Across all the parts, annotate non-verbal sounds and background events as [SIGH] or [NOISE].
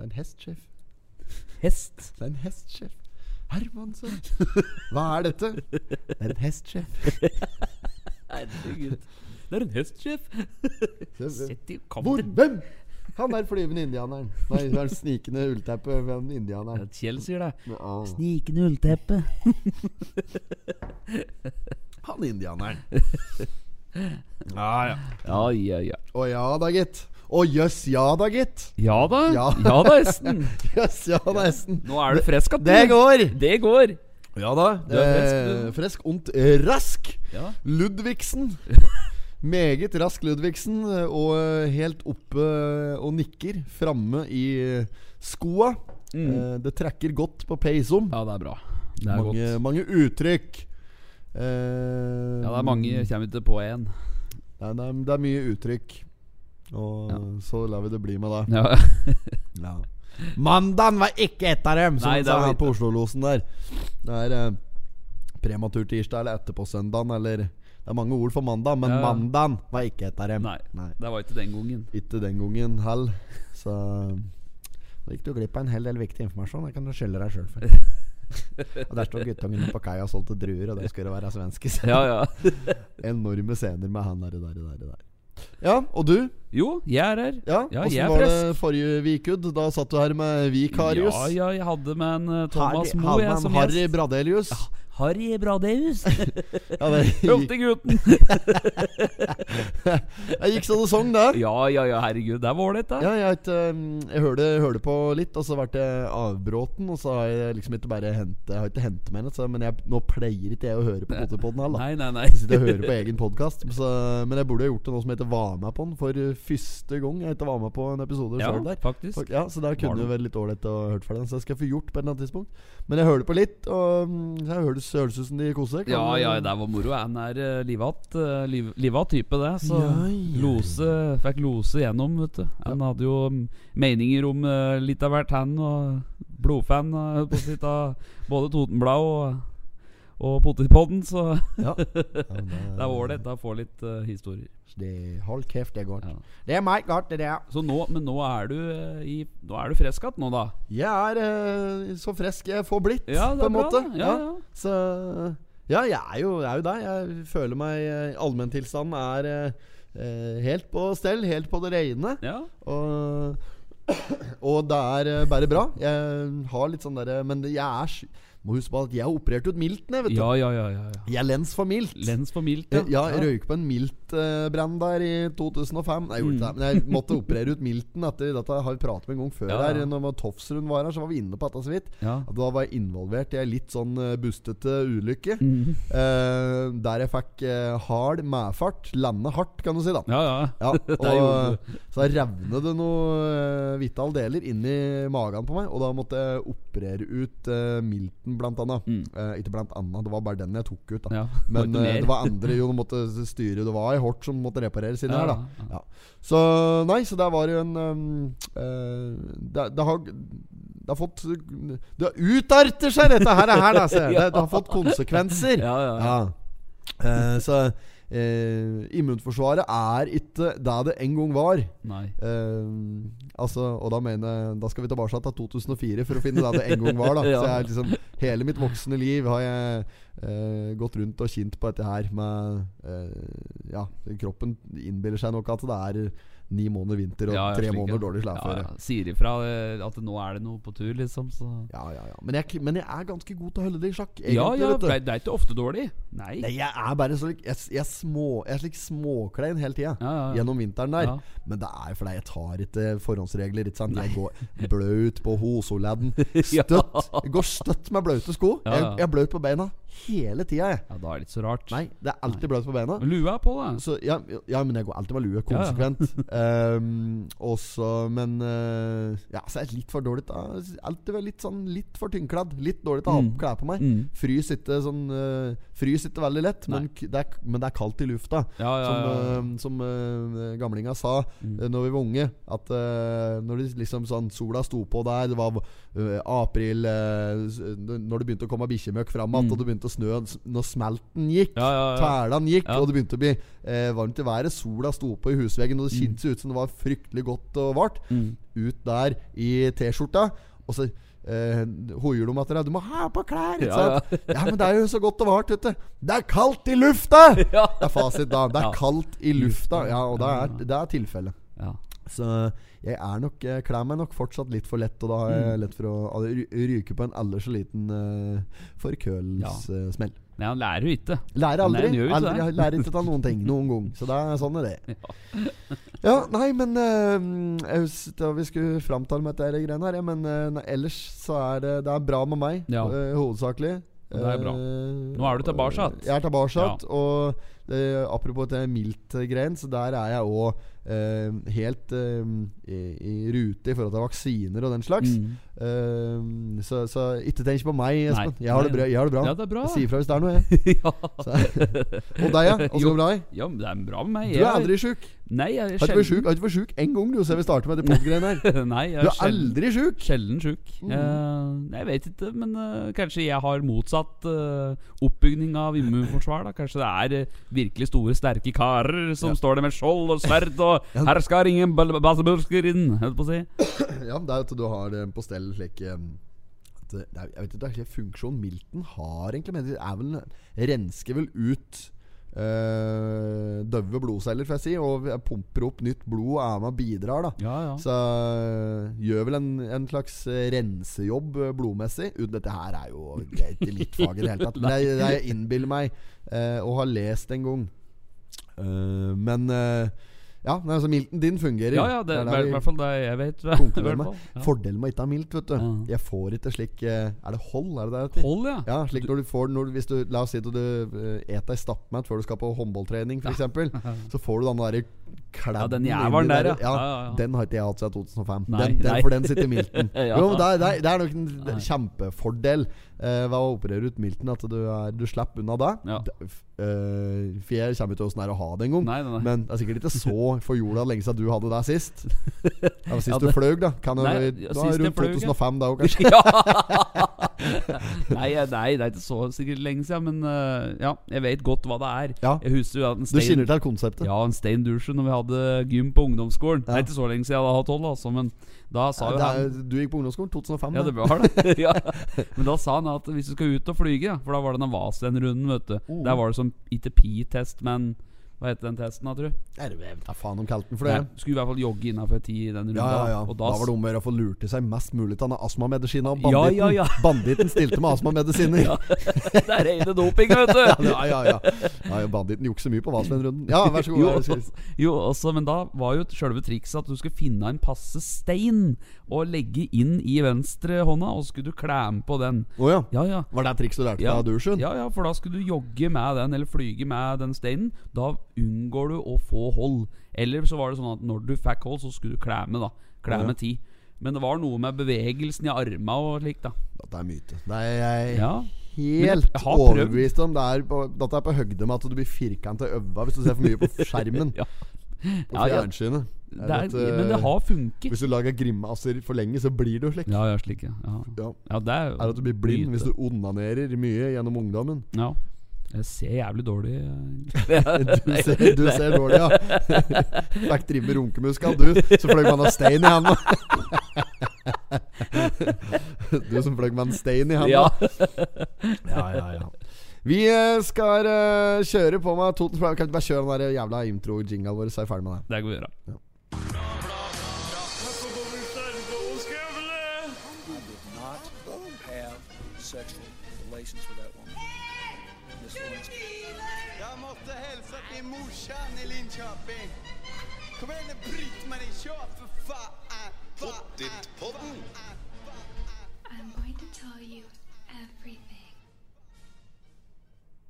Det er en hestsjef. Hest. Det er en hestsjef. Hermansen! Hva er dette? Det er en hestsjef. Herregud. Det er en. Sett i Hvor? Hvem? Han der flyvende indianeren. Nei, det er snikende ullteppe ved indianeren. Kjell sier det. Ja, Snikende ullteppe. han indianeren. [LAUGHS] Ja, ja. Ja, ja, ja. Å ja da, gitt. Å jøss, ja da, gitt. Ja da. Ja. Ja da, Esten. [LAUGHS] Jøss, ja da, Esten. Nå er du frisk att. Det går. Det går. Ja da. Eh, frisk und rask. Ja. Ludvigsen. [LAUGHS] Meget rask Ludvigsen, eh, og eh, helt oppe eh, og nikker framme i skoa. Eh, Det trekker godt på peisom. Ja, det er bra. Det er mange, godt. mange uttrykk. Eh, Ja, det er mange kommer ikke på én. Det, det er mye uttrykk. Og Ja. så lar vi det bli med det. Ja. [LAUGHS] Ja. Mandagen var ikke et av dem, som Nei, sa her på Oslo-losen der. Det er eh, prematur tirsdag eller etterpå søndagen, eller Det er mange ord for mandag, men Ja. mandagen var ikke et av dem. Nei, det var ikke den gangen. Ikke den gangen hell. Så da gikk du glipp av en hel del viktig informasjon. Det kan du skylde deg sjøl for. [LAUGHS] og der står guttungen på kaia og solgte druer, og det skulle være svenske. Ja, ja. [LAUGHS] Enorme scener med han der, der, der, der. Ja, og du? Jo, jeg er her. Ja, Ja, Åssen var det forrige Vikud? Da satt du her med Vikarius. Ja, ja, jeg hadde med en Thomas Thomas Harry, Moe jeg, som Harry Bradelius. Bradelius. Harry Bradeus. [LAUGHS] Ja, det [LAUGHS] gikk, Hurtiggutten. det gikk så det sang, det. ja, ja, ja, herregud. Det er ålreit, det. Ja, jeg, um, jeg hørte, hørte på litt, og så ble jeg avbråten. Og så har jeg liksom ikke bare hentet Jeg har ikke hentet meg noe, men jeg, nå pleier ikke jeg å høre på Potterpodden heller. Nei, nei, nei. Jeg sitter og hører på egen podkast. Men jeg burde ha gjort det nå som jeg ikke var med på den for første gang. Jeg ikke var med på en episode Ja, sjøl der. faktisk. Ja, Så der kunne det. det vært litt ålreit å høre for den. Så jeg skal få gjort på et eller annet tidspunkt. Men jeg hørte på litt, og jeg hører det ut som de koser. Ja, ja, det var moro. Han er uh, livatt uh, liv, livatt type, det. Så Ja, ja, lose fikk lose gjennom, vet du. Han hadde jo mm, meninger om uh, litt av hvert, han. Og blodfan uh, på sitt av både Totenblad og, og Potetpodden. Så Ja. [LAUGHS] Det er ålreit å få litt uh, historier. Det, hold kjeft, det er godt. Ja. Det er meg godt, det der. Så nå, men nå er du uh, i Nå er du frisk igjen, nå, da? Jeg er uh, så frisk jeg får blitt, Ja, på en bra. måte. Ja. Så Ja, jeg er jo, jeg er jo der. Jeg føler meg eh, Allmenntilstanden er eh, eh, helt på stell, helt på det rene. ja. Og, [COUGHS] og det er eh, bare bra. Jeg har litt sånn derre Men jeg er Må huske på at jeg har operert ut milten, jeg, vet du. Ja, ja, ja. ja, ja. Jeg lens for milt. Lens for mildt, Ja, ja, jeg røyk på en miltbrann der i 2005. Nei, jeg gjorde ikke det. Men jeg måtte operere ut milten etter Dette har vi pratet med en gang før Ja, her. Når Tofsrud var her, så var vi inne på dette så vidt. Ja. Da var jeg involvert i ei litt sånn eh, bustete ulykke. Mm. Eh, der jeg fikk eh, hard medfart. Lande hardt, kan du si, da. Ja, ja. Ja, [LAUGHS] Det og Så revnet det noen uh, vitale deler inni magen på meg, og da måtte jeg operere ut eh, milten, blant annet. Mm. Eh, ikke blant annet, det var bare den jeg tok ut. da Ja, [LAUGHS] Men eh, det var andre jo, måtte styre Det var ei hort som måtte repareres inni Ja, her, da. ja. Så nei, så der var jo en um, uh, det, det har det har fått Det utarter seg, dette her, her da, [LAUGHS] det, det har fått konsekvenser. Ja, ja, ja. Uh, så eh, immunforsvaret er ikke det det en gang var. Nei. Eh, altså, og da mener Da skal vi tilbake til 2004 for å finne det det en gang var. Da [LAUGHS] Ja. Så jeg liksom Hele mitt voksne liv har jeg eh, gått rundt og kjent på dette her med eh, Ja, kroppen innbiller seg nok at det er ni måneder vinter og Ja, ja, tre slik, måneder dårlig dårlig Ja, ja. Sier ifra eh, at nå er det noe på tur, liksom. Så. Ja, ja, ja. Men jeg, men jeg er ganske god til å holde det i sjakk. Ja, egentlig, ja, du. det er, ikke ofte dårlig. Nei. Nei, jeg er bare så Jeg, jeg, små, jeg er slik småklein hele tida. Ja, ja, ja. Gjennom vinteren der. Ja. Men det er fordi jeg tar ikke forhåndsregler. Ikke sant? Jeg går bløt på hosoledden. [LAUGHS] Støtt. Jeg går støtt med bløte sko. Ja, Jeg, jeg er bløt på beina hele tida. Ja, da er det ikke så rart. Nei, det er alltid bløt på beina. Men lua er på, da. Så, ja, ja, men jeg går alltid med lue. Konsekvent. [LAUGHS] um, også, men uh, Ja, så er jeg litt for dårlig til Alltid litt sånn Litt for tynnkladd. Litt dårlig til å ha Mm. klær på meg. Mm. Frys ikke sånn uh, Frys ikke veldig lett, men, det er, men det er kaldt i lufta. Ja, ja, Som, ja, ja. uh, som uh, gamlinga sa Mm. Når vi var unge, at når det liksom sånn sola sto på der, det var april Når det begynte å komme bikkjemøkk fram igjen, Mm. og du begynte begynte å snøen Når smelten gikk. Ja, ja, ja. Tælene gikk, og det begynte å bli eh, varmt i været. Sola sto på i husveggen, og det kjente ut som det var fryktelig godt og vart. Mm. Ut der i T-skjorta, og så eh, hoier de etter deg. 'Du må ha på klær!' Ikke Ja, sant? Ja, [LAUGHS] men det er jo så godt og vart, du. Det er kaldt i lufta! [LAUGHS] Ja. Det er fasit da. Det er kaldt i lufta. Ja, og det er, det er tilfellet. ja. Så jeg er nok Jeg kler meg nok fortsatt litt for lett, og da har jeg Mm. lett for å ryke på en aldri så liten uh, forkølelsesmell. Nei, han lærer jo ikke. Lærer aldri. Han ikke aldri jeg lærer ikke av noen ting noen gang. Så det er sånn er det. [LAUGHS] Ja, nei, men uh, Jeg husker at vi skulle framtale med dette greiene her, ja, men uh, ellers så er det Det er bra med meg, Ja. uh, hovedsakelig. Det er bra. Eh, Nå er du tilbake igjen. Jeg er tilbake Ja. igjen. Og eh, apropos det mildt-greien, så der er jeg òg helt eh, i, i rute i forhold til vaksiner og den slags. Mm. Eh, så, så ikke tenk på meg, Espen. Nei. Jeg har det bra. Jeg har det bra. Ja, det er bra. Jeg sier ifra hvis det er noe, [LAUGHS] jeg. ja. Så, og deg, ja? Åssen går det med deg? ja, men det er bra med meg. Du er aldri sjuk. Nei, jeg er Har ikke vært sjelden Har ikke vært sjuk en gang, du, siden vi starter med det podgreiene her. [LAUGHS] Nei, jeg Du er er sjelden, aldri sjuk. sjelden sjuk. Mm. Uh, jeg vet ikke, men uh, kanskje jeg har motsatt uh, oppbygning av immunforsvar. da Kanskje det er eh, virkelig store, sterke karer som Ja. står der med skjold og sverd [LAUGHS] og. 'Her skal ingen bal- inn', holdt på å si. Ja, det er at du har det på stell slik eh, at er, Jeg vet ikke, det er ikke funksjon Milton har egentlig, men det er vel rensker vel ut uh, døve blodceller, får jeg si, og pumper opp nytt blod og er med og bidrar, da. Ja, ja. Så øh, gjør vel en, en slags rensejobb blodmessig. Uten dette her er jo det er ikke mitt fag i det hele tatt. [LAUGHS] Men det jeg innbiller meg øh, og har lest en gang. Men ja, nei, altså milten din fungerer. ja, ja, det er [LAUGHS] i hvert fall det jeg vet. Ja. Fordelen med ikke ha milt, vet du. Ja. Jeg får ikke slik øh, Er det hold? Er det det? Hold, ja. Ja, slik når du får når Hvis du La oss si at du øh, et deg stappmat før du skal på håndballtrening, f.eks. [LAUGHS] Så får du den derre Ja, den jævelen der, ja. ja. Ja, ja, ja. Den har ikke jeg hatt siden 2005. Nei, den, den, nei. for den sitter i milten. [LAUGHS] Ja. Jo, det, er- det, er- nok det en kjempefordel eh, ved å operere ut milten, at du, er, du slipper unna det. Ja. Uh, eh, for jeg kommer ikke åssen det er å ha det engang. Men det er sikkert ikke så [LAUGHS] for jorda lenge siden du hadde det sist. [LAUGHS] Ja, sist Ja, du det- fløy, da. Kan Nei, da er sist rundt fløy, 2005 da òg, [LAUGHS] kanskje. nei, nei, det er ikke så sikkert lenge siden, men uh, ja, jeg vet godt hva det er. Ja. Jeg husker jo at en Du Stein kjenner til konseptet. Ja, en Stein Dusje når vi hadde gym på ungdomsskolen. Det er ikke så lenge siden jeg hadde hatt hold, altså, men da sa jo han du gikk på ungdomsskolen 2005? Ja, det var det. [LAUGHS] [LAUGHS] ja. Men da sa han at hvis du skal ut og flyge, for da var det den Vasen-runden, vet du. Oh. Der var det som ITP-test, men hva heter den testen, da, tror du? Da faen om kalten for det. Nei, skulle i hvert fall jogge innafor ti i den runden. Ja, ja, ja. Da da, var det om å gjøre å få lurt til seg mest mulig av den astmamedisinen. Og Ja, banditten, ja, ja. banditten [LAUGHS] stilte med astmamedisiner. [LAUGHS] Ja. det er rene doping, vet du! [LAUGHS] Ja, ja, ja. ja banditten jukser mye på Vassmenn-runden. Ja, vær så god. Jo, Hva sier? jo, også, men da var jo sjølve trikset at du skulle finne en passe stein og legge inn i venstre hånda, og skulle du klemme på den. Å ja. Ja, ja. Var det trikset du lærte Ja. av Dursund? Ja, ja, for da skulle du jogge med den, eller flyge med den steinen. Da unngår du å få hold. Eller så var det sånn at når du fikk hold, så skulle du klemme, da. Klemme Ja. ti. Men det var noe med bevegelsen i arma og slikt, da. Dette er myte. Det er jeg Ja. helt overbevist om. Det er på, dette er på høgde med at du blir firkanta i øva hvis du ser for mye på [LAUGHS] skjermen. Ja. På Ja, ja. fjernsynet. Det Er eh, men det har funket. Hvis du lager grimaser for lenge, så blir du slik. Ja, ja, slik, ja. Ja, Ja. ja det er Er at du blir blind myte. hvis du onanerer mye gjennom ungdommen. Ja. Jeg ser jævlig dårlig [LAUGHS] Du ser, du ser dårlig, ja. Fikk drive med runkemuskal, du. Så fløy man av stein i handa. Du som fløy med en stein i handa. Ja. ja, ja, ja. Vi eh, skal uh, kjøre på med Totens Blad. Kan ikke bare kjøre den der jævla intro-jingaen vår, så er vi ferdig med det? Det kan vi gjøre. not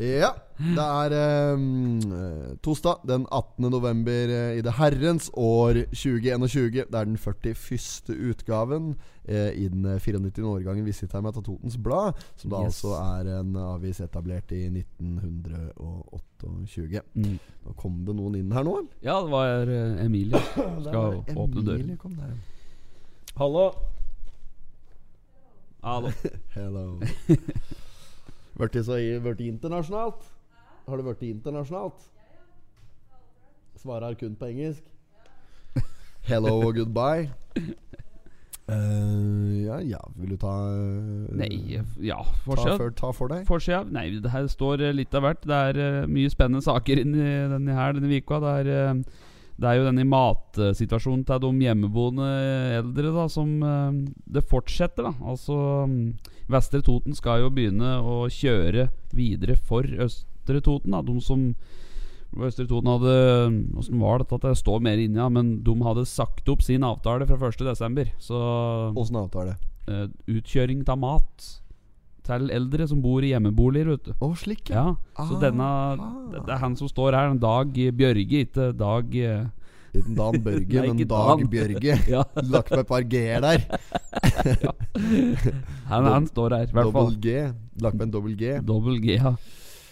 Ja, det er um, torsdag den 18. november eh, i det herrens år 2021. Det er den 41. utgaven eh, i den eh, 94. årgangen vi sitter her med av Totens Blad, som da Yes. altså er en avis etablert i 1928. 20. Mm. Nå kom det noen inn her nå. Ja, det var eh, Emilie. Skal åpne døren. Hallo. Hallo. Hello. Det internasjonalt? Har det det internasjonalt? Svarer kun på engelsk. [LAUGHS] Hello og goodbye. Uh, [LAUGHS] ja, ja, vil du ta uh, Nei, ja, ta for, ta for deg? Forsida Nei, det her står eh, litt av hvert. Det er uh, mye spennende saker inni denne her denne uka. Det er, det er jo denne matsituasjonen til de hjemmeboende eldre da som eh, Det fortsetter, da. Altså mm, Vestre Toten skal jo begynne å kjøre videre for Østre Toten. Da. De som Østre Toten hadde Åssen var dette? At det står mer inni, ja. Men de hadde sagt opp sin avtale fra 1.12. Så Åssen avtale? eh, utkjøring av mat til eldre som bor i hjemmeboliger, vet du. oh, slik, ja. Ja, så denne Det er han som står her, Dag Bjørge, ikke Dag eh, Ikke Dan Børge, [LAUGHS] Nei, men Dag Dan. Bjørge. [LAUGHS] Ja, [LAUGHS] Lagt på et par G-er der. han, han står her, i hvert fall. Dobbel G. Lagt på en dobbel G. Dobbel G, ja.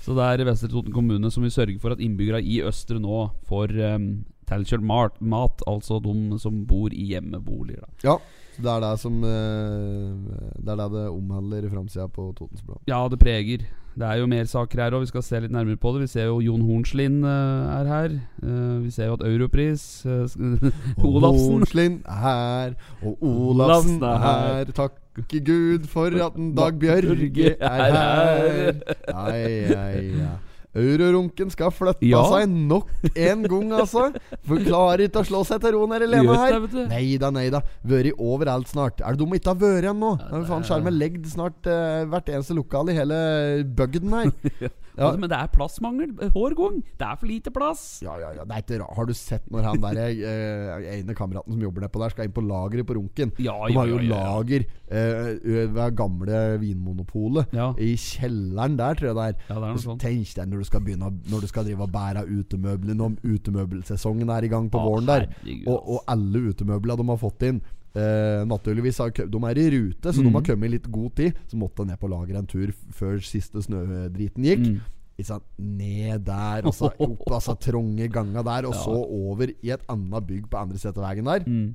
Så det er Vestre Toten kommune som vil sørge for at innbyggere i Østre nå får um, tilkjørt mat, mat, altså de som bor i hjemmeboliger. Da. Ja. Så Det er det som eh, Det er det det omhandler i framsida på Totens Blad. Ja, det preger. Det er jo mer saker her òg, vi skal se litt nærmere på det. Vi ser jo Jon Hornslien eh, er her. Eh, vi ser jo at Europris [LAUGHS] Olafsen Hornslind er her, og [LAUGHS] Olafsen er er her. Takk Takke Gud for at en Dag Bjørge er her. Ai, ai, ja. Eurorunken skal flytte Ja. seg nok en gang, altså. For klarer ikke å slå seg til ro nede i Lena her. Nei da, nei da. Vært overalt snart. Er det de ikke har vært igjen nå? Ja, faen, det- Skjermen legger snart uh, hvert eneste lokal i hele bygden her. [LAUGHS] Altså, men det er plassmangel hver gang. Det er for lite plass. Ja, ja, ja, det er ikke rart. Har du sett når han der eh, ene kameraten som jobber nedpå der, skal inn på lageret på Runken? Ja, De har jo lager eh, ved gamle Vinmonopolet. I kjelleren der, tror jeg det er. Ja, det er noe så sånt. Tenk deg når du skal begynne Når du skal drive og bære utemøblene Når utemøbelsesongen er i gang på våren der. Og, og alle utemøblene de har fått inn eh, Naturligvis har, De er i rute, så de Mhm. har kommet i litt god tid. Så måtte jeg ned på lageret en tur før siste snødriten gikk. Mm. Sånn. Ned der, og så [LAUGHS] opp altså, trange ganga der, og Ja. så over i et annet bygg på andre siden av veien der. Mm.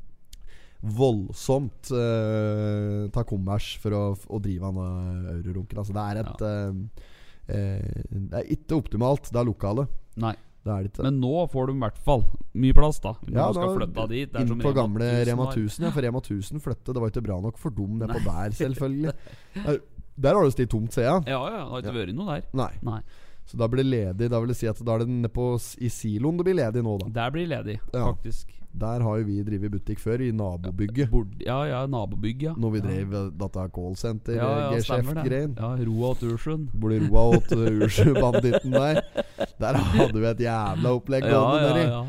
Voldsomt eh, ta kommers for å, å drive han eurorunken. Altså, det er et ja. eh, Det er ikke optimalt, det er lokalet. Nei. Det det. Men nå får du i hvert fall mye plass, da. Når Ja, du skal flytte dit. Det Inn som på gamle Rema 1000, ja. For Rema 1000 flytte. Det var ikke bra nok for dem nedpå der, selvfølgelig. [LAUGHS] Der har det stått tomt, ser jeg. Ja, ja. Det har ikke vært noe der. Nei. Nei. Så da blir det ledig. Da vil det si at da er det nede i siloen det blir ledig nå, da. Der blir ledig, faktisk. Der har jo vi drevet butikk før, i nabobygget. Ja, ja, nabobygg, ja. Når vi drev ja. dette callsenter, ja, ja, det. geskjeft-greien. Ja, Roa og Tursjøen. Burde roa åt Ursjø-banditten der. Der hadde vi et jævla opplegg [LAUGHS] gående ja, ja, ja.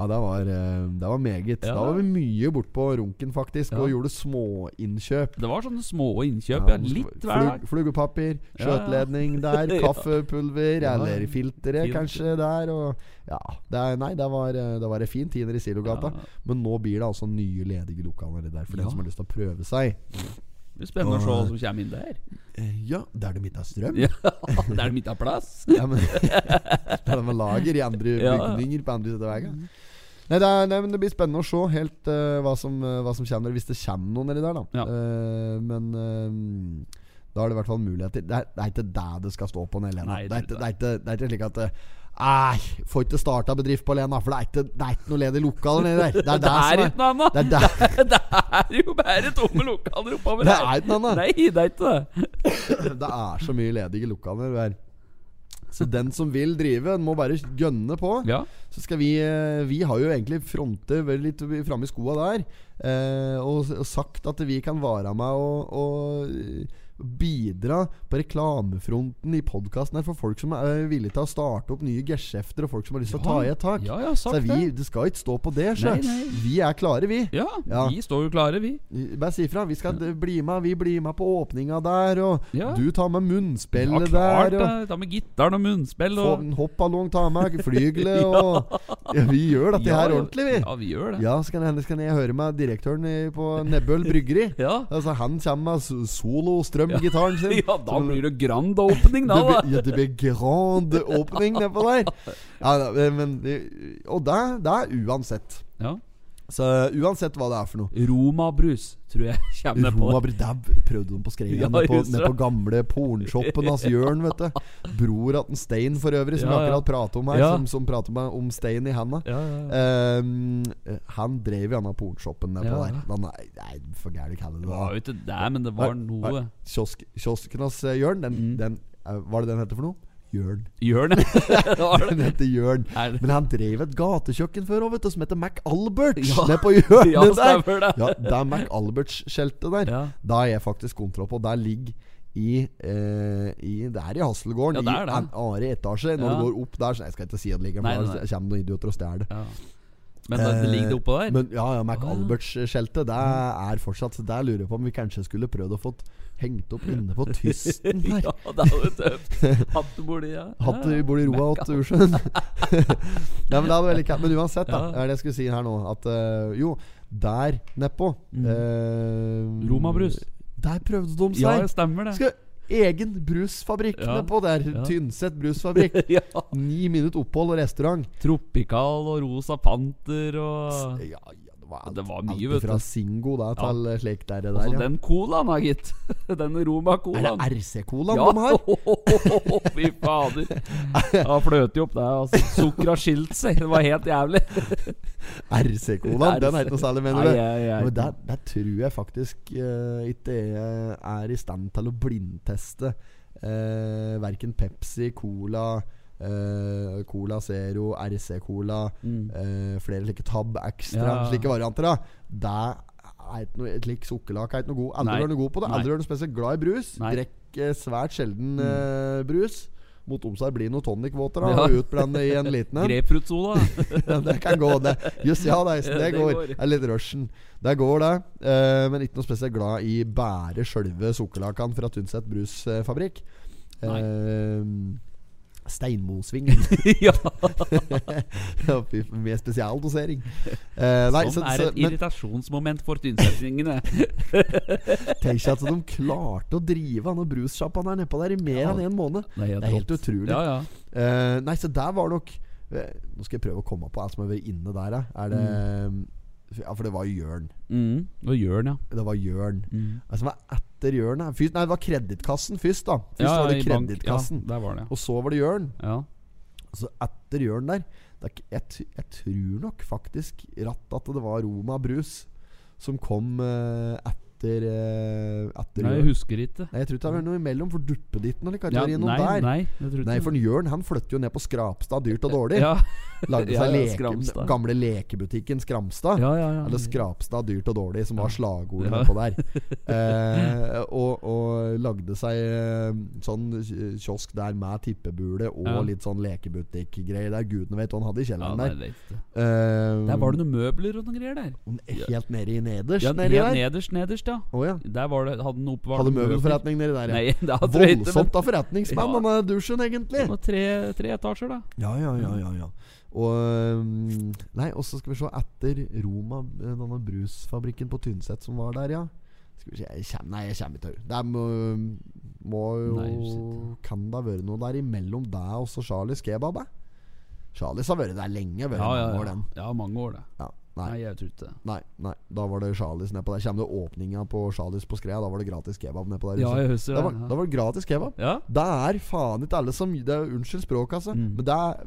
Ja, det var, eh, det var meget. Ja. Da var vi mye bort på Runken, faktisk, Ja. og gjorde småinnkjøp. Det var sånne små innkjøp, ja. Litt hver dag. Flug, Flugepapir, skjøteledning [LAUGHS] der, kaffepulver eller filtre Filter. kanskje der. Og, ja, det nei, det var, eh, det var en fin tiner i Silogata. Men nå blir det altså nye ledige lokaler der for den som har lyst til å prøve seg. Det blir spennende å se hva som kommer inn der. Eh, Ja, der det midt av strøm. Ja, [LAUGHS] Der er det midt av plass. Ja, men [LAUGHS] Det er det med lager i andre bygninger på andre siden av veien. Nei, det, er, nei, men det blir spennende å se helt uh, hva, som, uh, hva som kommer, hvis det kommer noen nedi der, da. Ja. Uh, men da er det i hvert fall muligheter. Det er, det er ikke det det skal stå på, Lena. Nei, det, er det er ikke, det er ikke slik at Nei, får ikke starta bedrift på Lena, for det er ikke, det er ikke noe ledig lokaler nedi der. Det er [LAUGHS] det, er ikke noe annet! Det det, [LAUGHS] Det er jo bare tomme lokaler oppover det er ikke noe annet. Nei, det er ikke det. [LAUGHS] Det er så mye ledige lokaler der. Så den som vil drive, må bare gønne på. Ja. Så skal vi eh, Vi har jo egentlig frontet vel litt framme i skoa der. Eh, og, og sagt at vi kan være med og, og bidra på reklamefronten i podkasten her for folk som er villige til å starte opp nye geskjefter, og folk som har lyst til å ta i et tak. Ja, ja, Så sagt vi, det. skal ikke stå på det. Nei, nei. Vi er klare, vi. Ja, Ja. vi står jo klare, vi. Bare si ifra. Vi skal bli med Vi blir med på åpninga der, og Ja. du tar med Ja, munnspillet klart der. Og det. Ta med gitaren og munnspill og hoppballong, ta med [LAUGHS] flygelet og Ja, vi gjør dette Ja, her ordentlig, vi. Ja, vi gjør det. Ja, så kan hende skal jeg høre med direktøren på Nebbøl bryggeri. Ja. Altså, han kommer med so- [LAUGHS] solo-strøm-gitaren sin. Ja, da Som- blir det grand opening, da. det ja, det blir grand åpning nedpå der. [LAUGHS] Ja, da, men, og det, det er uansett. Ja. Så uansett hva det er for noe. Romabrus, tror jeg [LAUGHS] kommer på. Roma, der prøvde de på skreia Ja, nede, på, gamle pornshoppen hans [LAUGHS] Jørn, vet du. Bror en Stein for øvrig, som Ja, ja. akkurat pratet om her. Ja. Som, som prater med om Stein i handa. Ja. Ehm, han drev gjerne pornshoppen nedpå der. Den nei, nei, for gæren kalle det Det var jo ikke det, men det var noe kiosken hans eh, Jørn, den, Mm. den var er det den heter for noe? Jørn. Jørn, [LAUGHS] [LAUGHS] Den heter Jørn. Er Men han drev et gatekjøkken før òg, som heter Mac Alberts. Ja. Nede på hjørnet [LAUGHS] Ja, der. det. Ja, det er Mac Alberts-skjeltet der. Ja. Da har jeg faktisk kontroll på. Der ligger i, eh, i Det er i Hasselgården. Ja, er. I annen etasje. Når Ja. du går opp der Så Jeg skal ikke si at det ligger der, kommer noen idioter og stjeler det. Ja. Men det, det ligger det oppå der? Men ja, ja Mac Ah. Alberts-skjeltet Det er fortsatt Så Der lurer jeg på om vi kanskje skulle prøvd å få hengt opp inne på tysten [LAUGHS] her. ja, det hadde vært tøft. Hatt det borti, ja. Hatt bor i roa åt Ursund. ja, men det hadde veldig. Men uansett, da. Er det jeg skulle si her nå. At eh, jo, der nedpå Mm. eh, Romabrus. Der prøvde de seg. Ja, det stemmer det. Skal, egen brusfabrikk Ja. nedpå der. Ja. Tynset brusfabrikk. [LAUGHS] ja. Ni minutter opphold og restaurant. Tropikal og Rosa Panter og Ja, ja, det var, alt, Det var mye, alt fra. Singo da, til ja. slik der. det Altså ja. den colaen da, gitt. [LAUGHS] Den Roma-colaen. Er det RC-colaen Ja, de har? [LAUGHS] fy fader. Ja, fløt jo opp der. Altså. Sukker har skilt seg. Det var helt jævlig. [LAUGHS] RC-colaen? Den er ikke noe særlig, mener du? men der, der tror jeg faktisk uh, ikke jeg er i stand til å blindteste uh, verken Pepsi, Cola, eh, Cola Zero, RC-Cola, Mm. uh, flere slike Tab Extra, Ja. slike varianter. da Det er ikke noe, Et slikt sukkerlake er ikke noe god. Aldri er noe god på det. Nei. er spesielt glad i brus. Mm. Eh, svært sjelden uh, brus. Mot om seg blir noe tonic-water Ja. og utblande i en liten en. [LAUGHS] Grapefruit-sola. [LAUGHS] Det kan gå, det. Just ja, det, det det går. Det er litt rushen. Det går, det. Uh, men ikke noe spesielt glad i bære sjølve sukkerlakene fra Tynset brusfabrikk. Nei. Steinmosvingen. [LAUGHS] ja. [LAUGHS] Med spesialdosering. Uh, nei, sånn så, er et men irritasjonsmoment for tynsettingene. [LAUGHS] tenk at de klarte å drive han og brussjappaen der nedpå der i mer Ja. enn en måned. Er Det er helt utrolig. Ja, ja. Uh, nei, så der var nok uh, Nå skal jeg prøve å komme på alt som har vært inne der. Er det Ja, for det var Jørn. Mm. var Jørn, ja. Det var Jørn. Mm. Altså, hva etter Jørn? Nei, det var Kredittkassen først, da. Først ja, var det Kredittkassen. Ja, det, Og så var det Jørn. ja. Altså etter Jørn der det er, jeg, jeg tror nok faktisk ratt at det var Roma Brus som kom eh, etter, eh, etter Nei, jeg husker ikke. Nei, jeg tror ikke det var noe imellom, for Duppeditten eller hva Ja, det nei, der. nei, det tror jeg Nei, ikke. for Jørn han flytter jo ned på Skrapstad, dyrt og dårlig. ja. [LAUGHS] [LAUGHS] Lagde seg ja, leke, gamle lekebutikken Skramstad. ja, ja, ja. Eller Skrapstad, dyrt og dårlig, som var slagordet Ja. på der. [LAUGHS] Eh, og, og lagde seg eh, sånn kiosk der med tippebule og litt sånn lekebutikk-greier der gudene vet hva han hadde i kjelleren nei, der. vet ikke. Eh, Der var det noen møbler og noen greier der. Helt nede i nederst? Ja, nederst, nederst, ja. Oh, ja. Der var det, hadde den oppvart Hadde møbelforretning nedi der, ja. Nei, [LAUGHS] Voldsomt av forretningsmann, Ja. denne dusjen, egentlig. Var tre, tre etasjer, da. Ja, ja, ja, ja, ja. Og Nei, og så skal vi se Etter Roma, eh, denne brusfabrikken på Tynset som var der, ja. Skal vi se Jeg kommer, Nei, jeg kommer ikke til Det må, må jo Nei. Kan det ha vært noe der imellom deg og Charlies kebab? eh? Charlies har vært der lenge. Vært Ja, ja, mange år, den. ja, mange år, det. Ja, nei, Nei, jeg tror ikke det. nei, nei, da var det Charlies nedpå der. Kommer det åpninga på Charlies på Skrea, da var det gratis kebab nedpå der. Ja, jeg husker det. var, ja. da var det gratis kebab. Ja, Det er faen ikke alle som det er, Unnskyld språket, altså. Mm. Men det er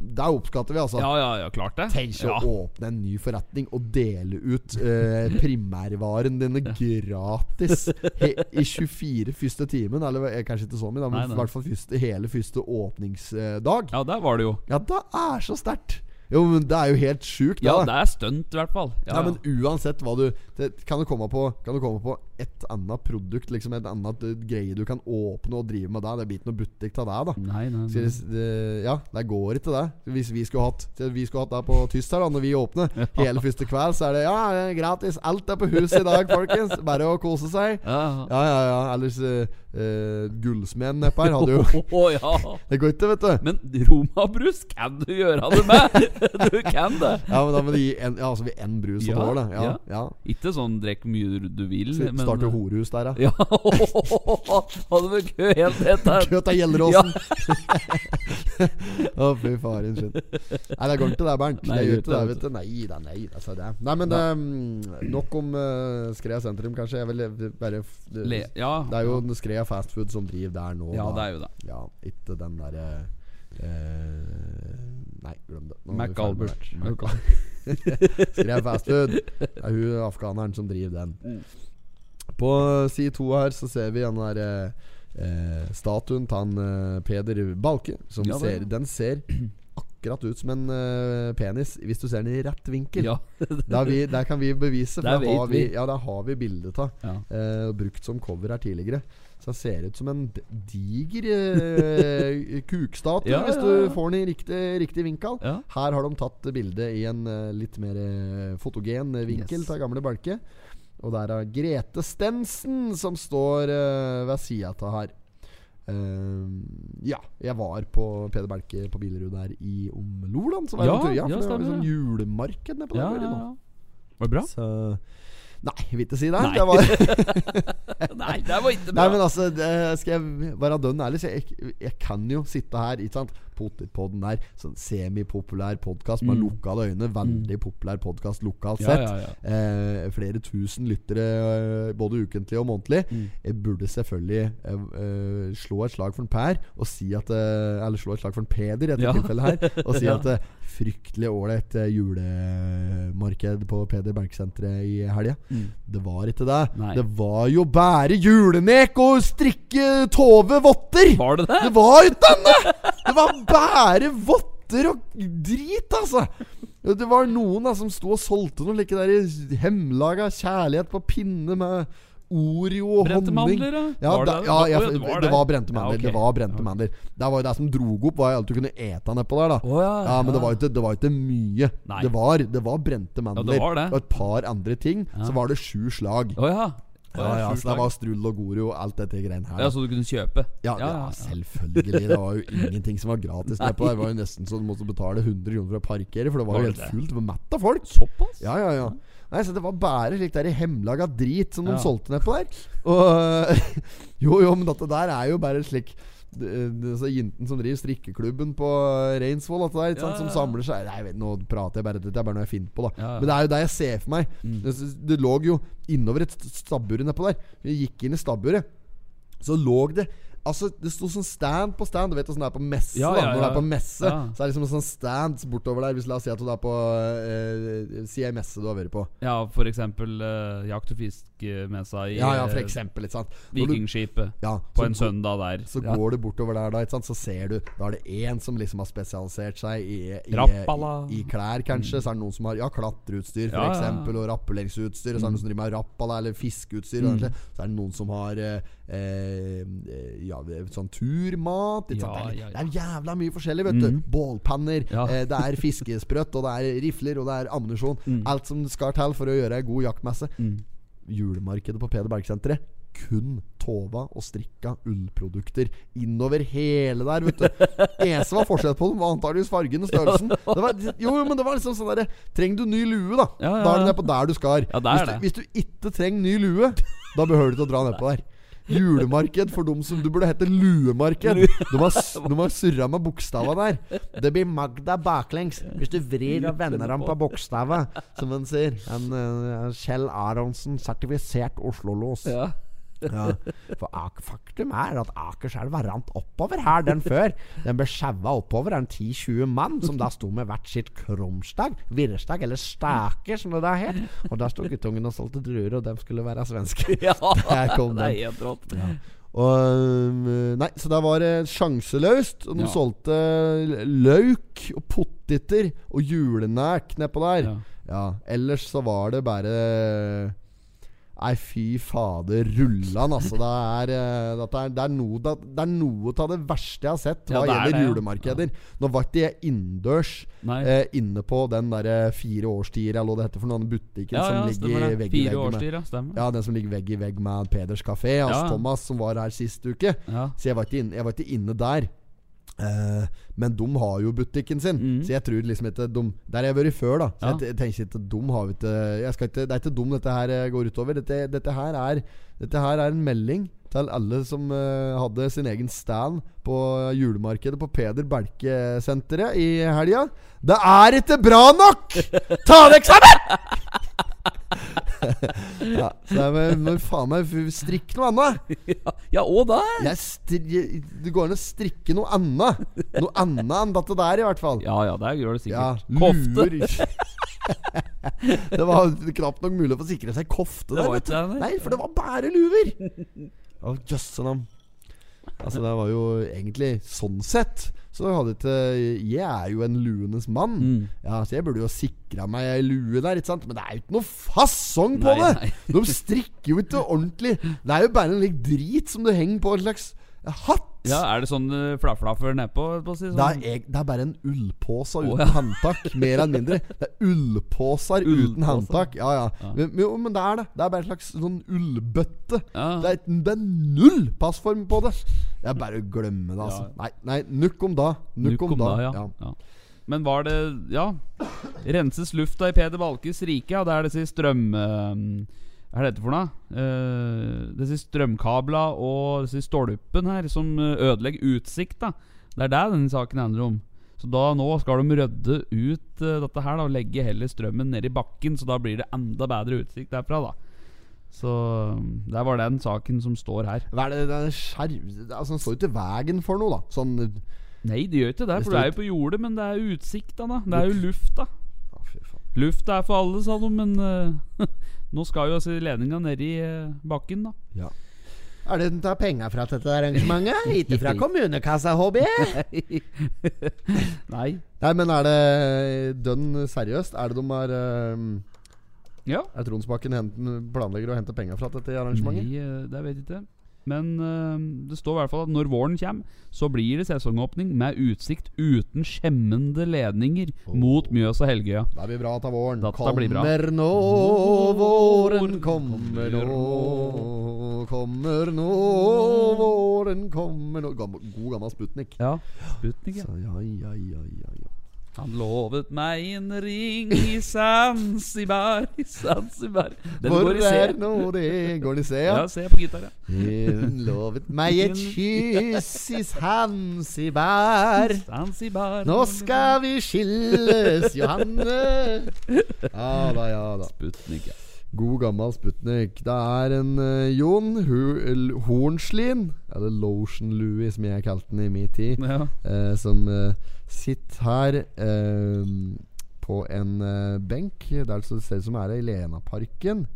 Det oppskatter vi, altså. ja, ja, ja klart det. Tenk å ja. åpne en ny forretning og dele ut eh, primærvaren dine [LAUGHS] gratis he, i 24 første timen. Eller eh, kanskje ikke så mye, men i hvert fall hele første åpningsdag. Ja, der var det jo. Ja, det er så sterkt! Jo, men det er jo helt sjukt. Ja, da. det er stunt, i hvert fall. Ja, men uansett hva du det, Kan du komme på Kan du komme på et annet produkt, liksom et annet eh, greie du kan åpne og drive med der. Det blir ikke noe butikk av det, da. Nei, nei, nei. det- ja, det går ikke det. Hvis vi skulle hatt Vi skulle hatt det på tyst her da når vi åpner hele første kveld, så er det ja, gratis. Alt er på huset i dag, folkens. Bare å kose seg. Ja. Ja, ja, ja. Ellers uh, Gullsmeden nedpå her hadde jo [LAUGHS] oh, ja. Det går ikke, vet du. Men romabrus kan du gjøre det med! [LAUGHS] Du kan det. Ja, men da må du gi en, ja, altså en brus Ja, og år, da. Ja, ja. ja. Ikke sånn drikk mye du vil, Så men Starte horehus der. Ja, hadde vel kø helt rett der. Køt av Gjelleråsen! [LAUGHS] Å, fy faren sin. Nei, det går ikke det, Bernt. Nei, det gjør ikke det, vet du. Nei da, nei da, sa det. Nei, men eh, nok om uh, Skrea sentrum, kanskje. Jeg vil eh, bare det, Le, ja, det er jo Skrea fastfood som driver der nå. Ja, da. det er jo det. Ja, ikke den derre Nei, glem det. MacAlbert. er vi Mac ferdig med Albert. det. Mac [LAUGHS] Skrea Fast Det er hun afghaneren som driver den. Mm. På side to her så ser vi den der eh, statuen til han eh, Peder Balke. Som Ja, ser, den ser [CLEARS THROAT] akkurat ut som en eh, penis hvis du ser den i rett vinkel. Ja. [LAUGHS] Der, vi, der kan vi bevise, for Der der har vi, vi. ja, der har vi bildet av. Ja. Eh, brukt som cover her tidligere. Så den ser ut som en diger [LAUGHS] eh, kukstatue, Ja, hvis du får den i riktig, riktig vinkel. Ja. Her har de tatt bildet i en eh, litt mer eh, fotogen eh, vinkel Yes. av gamle Balke. Og der er Grete Stensen som står uh, ved sida av her. Uh, ja, jeg var på Peder Belke på Bilerud der i om Loland. Så var Ja, på tur, ja, ja, for det var liksom sånn nede julemarked Ja, der. ja. Var det bra? Så Nei, jeg vil ikke si det. Nei. det var, [LAUGHS] Nei, det var ikke Nei, men altså, det, skal jeg være dønn ærlig, så jeg, jeg kan jo sitte her, ikke sant Potetpodden der, sånn semipopulær podkast med Mm. lukkede øyne. Veldig populær podkast lokalt Ja, sett. ja, ja. Eh, flere tusen lyttere eh, både ukentlig og månedlig. Mm. Jeg burde selvfølgelig eh, eh, slå et slag for en Per og si at eh, Eller slå et slag for en Peder i dette Ja. tilfellet her. [LAUGHS] Og si Ja. at fryktelig ålreit julemarked på Peder Berg-senteret i helga. Mm. Det var ikke det. Nei. Det var jo bare julenek og strikke Tove votter! Var det det? Det var ikke denne! Det var bare votter og drit, altså! Det var noen da som sto og solgte noe like der hemmelaga kjærlighet på pinne med Oreo og Brente honning. mandler, da? Ja, Var det da, ja, jeg, ja, det, det var var det. brente mandler. Ja, okay. Det var brente Ja. mandler Det var jo det som drog opp, var alt du kunne ete nedpå der. da oh, ja, Ja, Men det ja. var ikke, det var jo ikke mye. Nei. Det var, det var brente mandler var det. og et par andre ting. Ja. Så var det sju slag. Oh, ja. Ja, ja, så det var strull og goro og alt dette greiene her. Ja, Så du kunne kjøpe? Ja, ja, selvfølgelig. Det var jo [LAUGHS] ingenting som var gratis Nei. Det var jo nesten så du måtte betale 100 kroner for å parkere, for det var jo helt fullt. Det var mett av folk. Såpass? Ja, ja, ja. Nei, så Det var bare slik der hemmelaga drit som de Ja. solgte nedpå der. Og [LAUGHS] Jo, jo, men dette der er jo bare slik Jenten som driver strikkeklubben på Reinsvoll, dette der, sant, Ja, som samler seg jeg vet, Nå prater jeg bare, dette er bare noe jeg finner på, da. Men det er jo det jeg ser for meg. Mm. Det, det lå jo innover et stabbur nedpå der. Vi gikk inn i stabburet, så lå det Altså, det sto sånn stand på stand. Du vet åssen det er på messe. Ja, ja, ja, Når det er på messe, så er det liksom en sånn stand bortover der. Hvis La oss si at du er på eh, Si ei messe du har vært på. Ja, for eksempel eh, jakt- og fiskemessa i Ja, ja, for eh, eksempel. Ikke sant? Når du- Vikingskipet. Ja, På en søndag der. Så ja. går du bortover der, da, ikke sant? så ser du Da er det én som liksom har spesialisert seg i, i, i, i klær, kanskje. Så er det noen som har ja, klatreutstyr, for eksempel, og rappelleringsutstyr. Mm. så er det noen som driver med rappala eller fiskeutstyr. Mm. Så er det noen som har eh, eh, ja, sånn turmat. Ikke sant? Ja, Det, er, ja, ja. det er jævla mye forskjellig, vet du. Mm. Bålpanner. Ja. Eh, det er fiskesprøtt, og det er rifler, og det er ammunisjon. Mm. Alt som skal til for å gjøre ei god jaktmesse. Mm. Julemarkedet på Peder Berg-senteret. Kun tova og strikka ullprodukter innover hele der, vet du. [LAUGHS] Eneste var forskjell på dem, var antakeligvis fargen og størrelsen. [LAUGHS] Det var, jo, men det var liksom sånn derre Trenger du ny lue, da? Ja, ja, Da er du nedpå der du skal. Ja, hvis, du, hvis du ikke trenger ny lue, da behøver du ikke å dra nedpå der. Julemarked for dem som Du burde hete luemarked. De har, de har surra med bokstava der. Det blir Magda baklengs hvis du vrir og vender ham på bokstava, som hun sier. En, eh, Kjell Aronsen, sertifisert Oslo-los. Ja. Ja, for faktum er at Akerselva rant oppover her den før. Den ble sjaua oppover av en 10-20 mann som da sto med hvert sitt krumstag, virrestag eller stake, som det da het. Og da sto guttungen og solgte druer, og dem skulle være svenske. [LAUGHS] ja. Der kom det er helt rått. Og Nei, så da var det sjanseløst. Og de Ja. solgte løk og poteter og julenæk nedpå der. Ja. Ja, ellers så var det bare Nei, fy fader rullan, altså. Det er, det, dette er, det, er noe, det, det er noe av det verste jeg har sett hva det er gjelder det, ja. julemarkeder. Nå var ikke jeg innendørs eh, inne på den derre fire årstider, eller hva det heter for noen butikken ja, ja, som ligger det. vegg i vegg med ja. Ja, den som ligger vegg i vegg med Peders kafé, altså Ja. Thomas, som var her sist uke. Ja. Så jeg var ikke inne, jeg var ikke inne der. Eh, men de har jo butikken sin, mm. så jeg tror liksom ikke de Der har jeg vært før, da. Så Ja. jeg, tenker ikke De har vi ikke, jeg skal ikke Det er ikke dem dette her eh, går utover. Dette, dette, her er, dette her er en melding til alle som uh, hadde sin egen stand på julemarkedet på Peder Belke-senteret i helga. Det er ikke bra nok! Ta det eksamen! [LAUGHS] [LAUGHS] ja, så det er må faen meg strikke noe annet. Ja, ja, og da? Det går an å strikke noe annet. Noe annet enn dette der, i hvert fall. Ja ja, det gjør det Ja, sikkert. Kofte. luer. [LAUGHS] det var knapt nok mulig å få sikre seg kofte Det der. vet du. nei. For det var bare luer! Oh, jøsse navn. Altså, det var jo egentlig sånn sett Så hadde ikke Jeg er jo en luenes mann. Mm. Ja, Så jeg burde jo sikra meg ei lue der, ikke sant? Men det er jo ikke noe fasong på Nei, det! nei. De strikker jo ikke ordentlig. Det er jo bare en lik drit som du henger på en slags hatt. Ja, Er det sånn uh, flaflaffer nedpå? på å si, Det sånn? er, eg- det er bare en ullpose uten ja. [LAUGHS] håndtak. Mer eller mindre. Det er ullposer uten håndtak. Ja, ja. Ja. Men, men, jo, men det er det. Det er bare en slags sånn ullbøtte. Ja. Det, er, det er null passform på det. Det er bare å glemme det, altså. Nei, nei, nukk om da. Nukk om da. ja. ja. Men var det Ja. Renses lufta i Peder Balkes rike? Ja, det er disse strøm... eh, hva er dette for noe? Uh, disse strømkabla og disse stolpen her som ødelegger utsikt. da Det er det denne saken handler om. Så da nå skal de rydde ut uh, dette her da og legge heller strømmen ned i bakken, så da blir det enda bedre utsikt derfra. da Så det der var den saken som står her. Hva er det, det er skjerv... Altså, Den står jo i veien for noe, da. Sånn Nei, det gjør ikke det, Det for det er jo på jordet, men det er utsikta, da. Det er jo lufta. Lufta. Luft er for alle, sa de, men uh, [LAUGHS] nå skal jo altså ledninga ned i eh, bakken, da. Ja. Er det den tar penger fra dette arrangementet? [LAUGHS] Ikke fra kommunekassa, HB? [LAUGHS] Nei. Nei, men er det dønn seriøst? Er det de har uh, Ja. Er Tronsbakken planlegger å hente penger fra dette arrangementet? Nei, eh, det vet jeg ikke. Men uh, det står i hvert fall at når våren kommer, så blir det sesongåpning med utsikt uten skjemmende ledninger mot Mjøs og Helgøya. Det blir bra til våren. Dette blir bra. Kommer nå, våren kommer nå. Kommer nå, våren kommer nå. God gammel Sputnik. Ja. Sputnik, ja. Så, ja, ja, ja, ja, ja. Han lovet meg en ring i Zanzibar, i Zanzibar. Den Hvor går i C. er nå det Går i C, ja? C på gitar, ja. Hun lovet meg et kyss i Zanzibar. Zanzibar. Nå skal vi skilles, Johanne. Ja da, ja da. Sputnik, ja. God gammel Sputnik. Det er en uh, Jon L- Hornslien, eller Lotion Louis som jeg kalte den i min tid, ja. uh, som uh, sitter her på en benk der det ser ut som er i Lenaparken.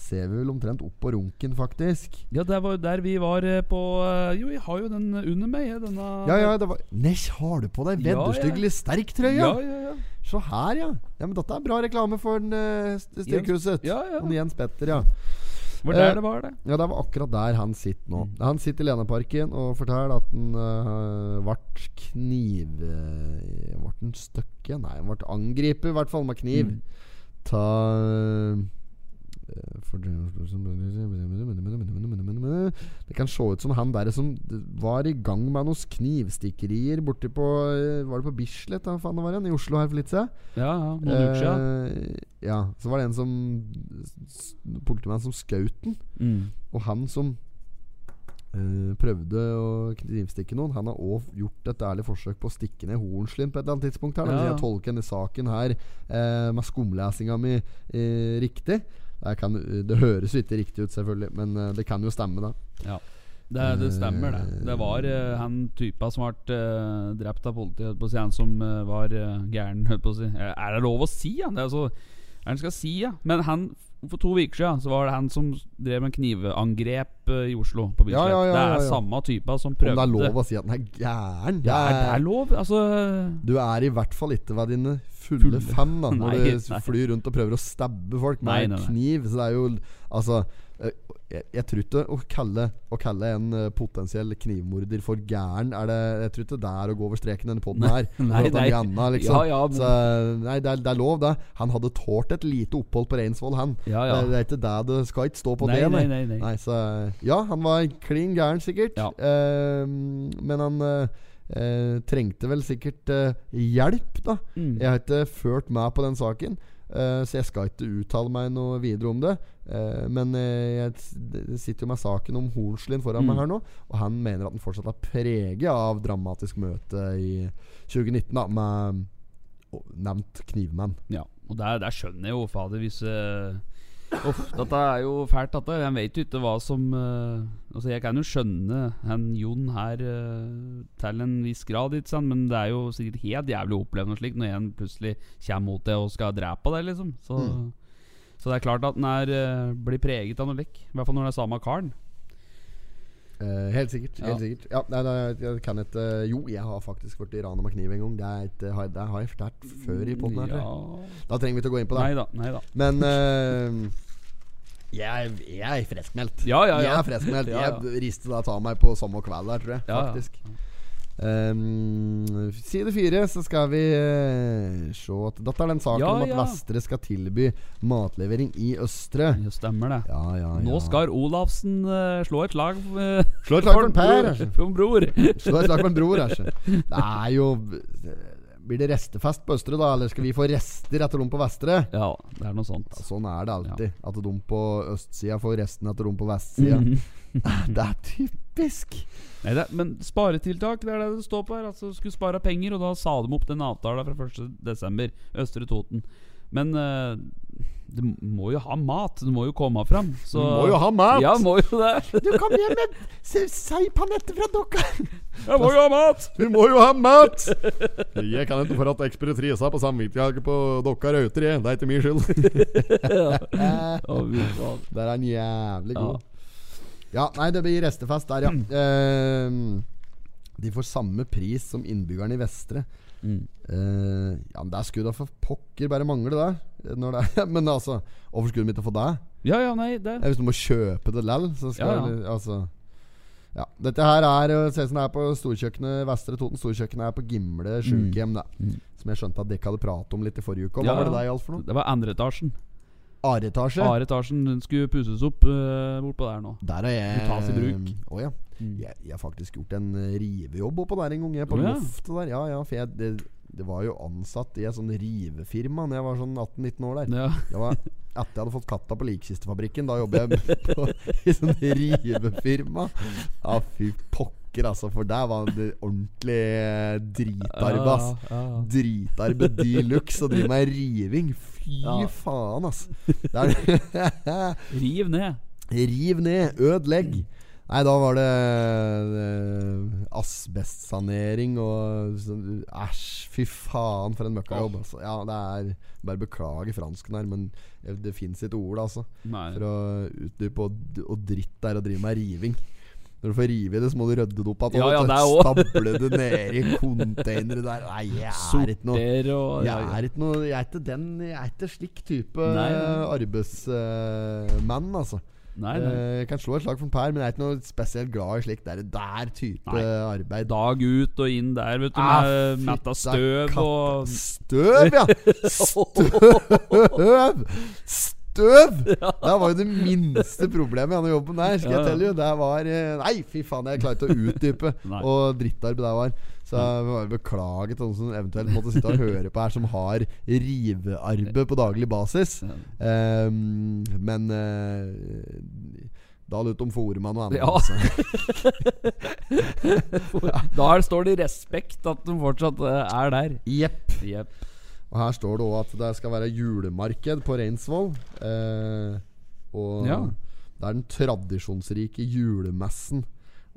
Ser vi vel omtrent opp på runken, faktisk. Ja, det var jo der vi var eh, på eh, Jo, jeg har jo den under meg, denne Ja, ja, det var Nesj, har du på deg Ja, ja. vedderstyggelig sterk trøye? Ja, ja, ja. Se her, ja. ja men Dette er bra reklame for en, uh, Styrkehuset. Ja, ja. Og Jens Petter, ja. Var der Eh, det var, det. Ja, Det var akkurat der han sitter nå. Mm. Han sitter i Lenaparken og forteller at han uh, ble kniv... Ble han stukket? Nei, han ble angrepet i hvert fall med kniv. Mm. Ta eh, Det kan se ut som han der som var i gang med noen knivstikkerier borti på eh, Var det på Bislett da, faen var igjen? I Oslo her for litt siden? Ja, ja, noen uker siden. Eh, ja, så var det en som Politimann som skjøt den. Mm. Og han som eh, prøvde å knivstikke noen, han har òg gjort et ærlig forsøk på å stikke ned Hornslien på et eller annet tidspunkt. her. Ja, jeg tolker denne saken her eh, med skumlesinga mi eh, riktig. Det, kan, det høres jo ikke riktig ut, selvfølgelig, men eh, det kan jo stemme, da. Ja. Det, det stemmer, det. Det var uh, han typa som ble uh, drept av politiet, på å si. Han som uh, var uh, gæren, [LAUGHS] på å si. Er det lov å si, han? Det er så er det han skal si, ja? Men han for to uker siden Så var det han som drev med knivangrep eh, i Oslo. På. Ja, ja, ja, det er samme typa som Om prøvde det er lov å si at den er gæren? Det er det er lov? Altså Du er i hvert fall ikke ved dine fulle, Fulle. fem da [LAUGHS] når Nei, du flyr rundt og prøver å stabbe folk med Nei, nei, kniv. Så det er jo Altså, eh, jeg, jeg tror ikke å kalle, å kalle en eh, potensiell knivmorder for gæren er det, Jeg tror ikke det er å gå over streken denne poden her. [LAUGHS] nei, nei. Anna, liksom. Ja, ja, men- Så, nei, det er, det er lov, det. Han hadde tålt et lite opphold på Reinsvoll, han. Ja, ja. Det, er ikke det du skal ikke stå på Nei, det. nei, nei, nei. så, ja, han var klin gæren, sikkert. Ja. Uh, men han eh, eh, trengte vel sikkert eh, hjelp, da. Mm. Jeg har ikke ført meg på den saken, eh, så jeg skal ikke uttale meg noe videre om det. Eh, men eh, jeg sitter jo med saken om Hornslien foran Mm. meg her nå, og han mener at han fortsatt er preget av dramatisk møte i 2019 da med å, nevnt knivmenn. Ja, og der, der skjønner jeg jo, fader, hvis uh, Uff, dette er jo fælt, dette. Jeg vet jo ikke hva som uh, Altså, jeg kan jo skjønne han Jon her uh, til en viss grad, ikke sant, men det er jo sikkert helt jævlig å oppleve noe slikt når en plutselig kommer mot deg og skal drepe deg, liksom. Så, så det er klart at den er, eh, blir preget av noe lik. I hvert fall når det er samme karen. Eh, helt sikkert. Ja. Helt sikkert Ja, nei, nei, jeg kan ikke Jo, jeg har faktisk vært i rana med kniv en gang. Det, er et, har, det har jeg fortalt før i poden. Ja. Da trenger vi ikke å gå inn på det. Neida, neida. Men eh, jeg, jeg er friskmeldt. Ja, ja, ja. Jeg er friskmeldt. Jeg riste da ta meg på samme kveld der, tror jeg. Faktisk. Ehm, side fire så skal vi uh, se at Dette er den saken Ja, om at ja. Vestre skal tilby matlevering i Østre. Jo, stemmer det. Ja, ja, ja. Nå skal Olafsen uh, slå et slag uh, Slå et slag for en Per, altså. For en bror. Slå et slag for en bror, æsj. [LAUGHS] Det er jo Blir det restefest på Østre, da? Eller skal vi få rester etter dem på Vestre? Ja, det er noe sånt. Ja, sånn er det alltid. At de på østsida får resten etter dem på vestsida. [LAUGHS] det er typisk. Nei, det, men sparetiltak, det er det det står på her. Altså, skulle spare penger, og da sa de opp den avtalen fra 1.12. Østre Toten. Men uh, du må jo ha mat. Du må jo komme fram. Så, Du må jo ha mat! Ja, må jo det. [LAUGHS] Du kom hjem med se- fra dokka! [LAUGHS] Jeg må jo ha mat! Du må jo ha mat! Jeg kan ikke for at ekspeditrisa på samvittighet på dokka rauter, jeg. Det er ikke min skyld. [LAUGHS] ja. oh. Der er han jævlig god. Ja, nei, det blir restefest der, ja. Ehm, de får samme pris som innbyggerne i Vestre. Mm. Eh, ja, men det skulle da for pokker bare mangle det. Når det er. [LAUGHS] Men altså, hvorfor skulle de ikke få det? Ja, ja, nei, det Hvis du må kjøpe det lell, så skal Ja, ja. Altså Ja, Dette her er eh, Ser ut som det er på storkjøkkenet Vestre Toten Storkjøkkenet er på Gimle sjukehjem. Mm. Som jeg skjønte at dere hadde pratet om litt i forrige uke. Hva Ja, var det det gjaldt for noe? Det var andre etasjen. A-etasje? Andre etasjen den skulle pusses opp uh, bortpå der nå. Der har jeg tas i bruk. Oh, ja. Mm. Jeg, jeg har faktisk gjort en eh, rivejobb oppå der en gang. Jeg, på Å ja. loftet der. Ja, ja, for jeg, det, det var jo ansatt i et sånn rivefirma Da jeg var sånn 18-19 år der. Ja. Det var etter jeg hadde fått katta på Likkistefabrikken. Da jobber jeg på, [LAUGHS] i sånn rivefirma. Ja, fy pokker, altså. For der var det ordentlig eh, dritarbeid, ass. Dritarbeid de luxe å drive med riving. Fy faen, ass. [LAUGHS] [LAUGHS] Riv ned. Riv ned, ødelegg. Nei, da var det eh, asbestsanering og Æsj, fy faen for en møkkajobb. Altså. Ja, det er Bare beklager fransken her, men det fins et ord altså Nei. for å utdype. Og, og dritt er å drive med riving. Når du får rive i det, så må du rydde det opp igjen. Ja, ja, det Stable det ned i containere der. Nei, jeg er ikke noe jeg er ikke noe Jeg er ikke den Jeg er ikke slik type arbeidsmann, uh, altså. Nei, nei. Eh, Jeg kan slå et slag for en Per, men jeg er ikke noe spesielt glad i slikt der, der type Nei. arbeid. Dag ut og inn der, vet du, Ah, med metta støv og Støv, ja! Støv! Støv! [LAUGHS] Det var jo det minste problemet i denne jobben der. Skal Ja, jeg telle jo Det var eh, Nei, fy faen, jeg klarte å utdype. Og drittarbeid det var. Så jeg bare beklage til noen som eventuelt måtte sitte og høre på her, som har rivearbeid på daglig basis. Um, men uh, da lutt om Foremann noe annet. Ja. altså. [LAUGHS] Da står det respekt at de fortsatt eh, er der. Jepp. Yep. Og her står det òg at det skal være julemarked på Reinsvoll. Eh, og Ja. det er den tradisjonsrike julemessen.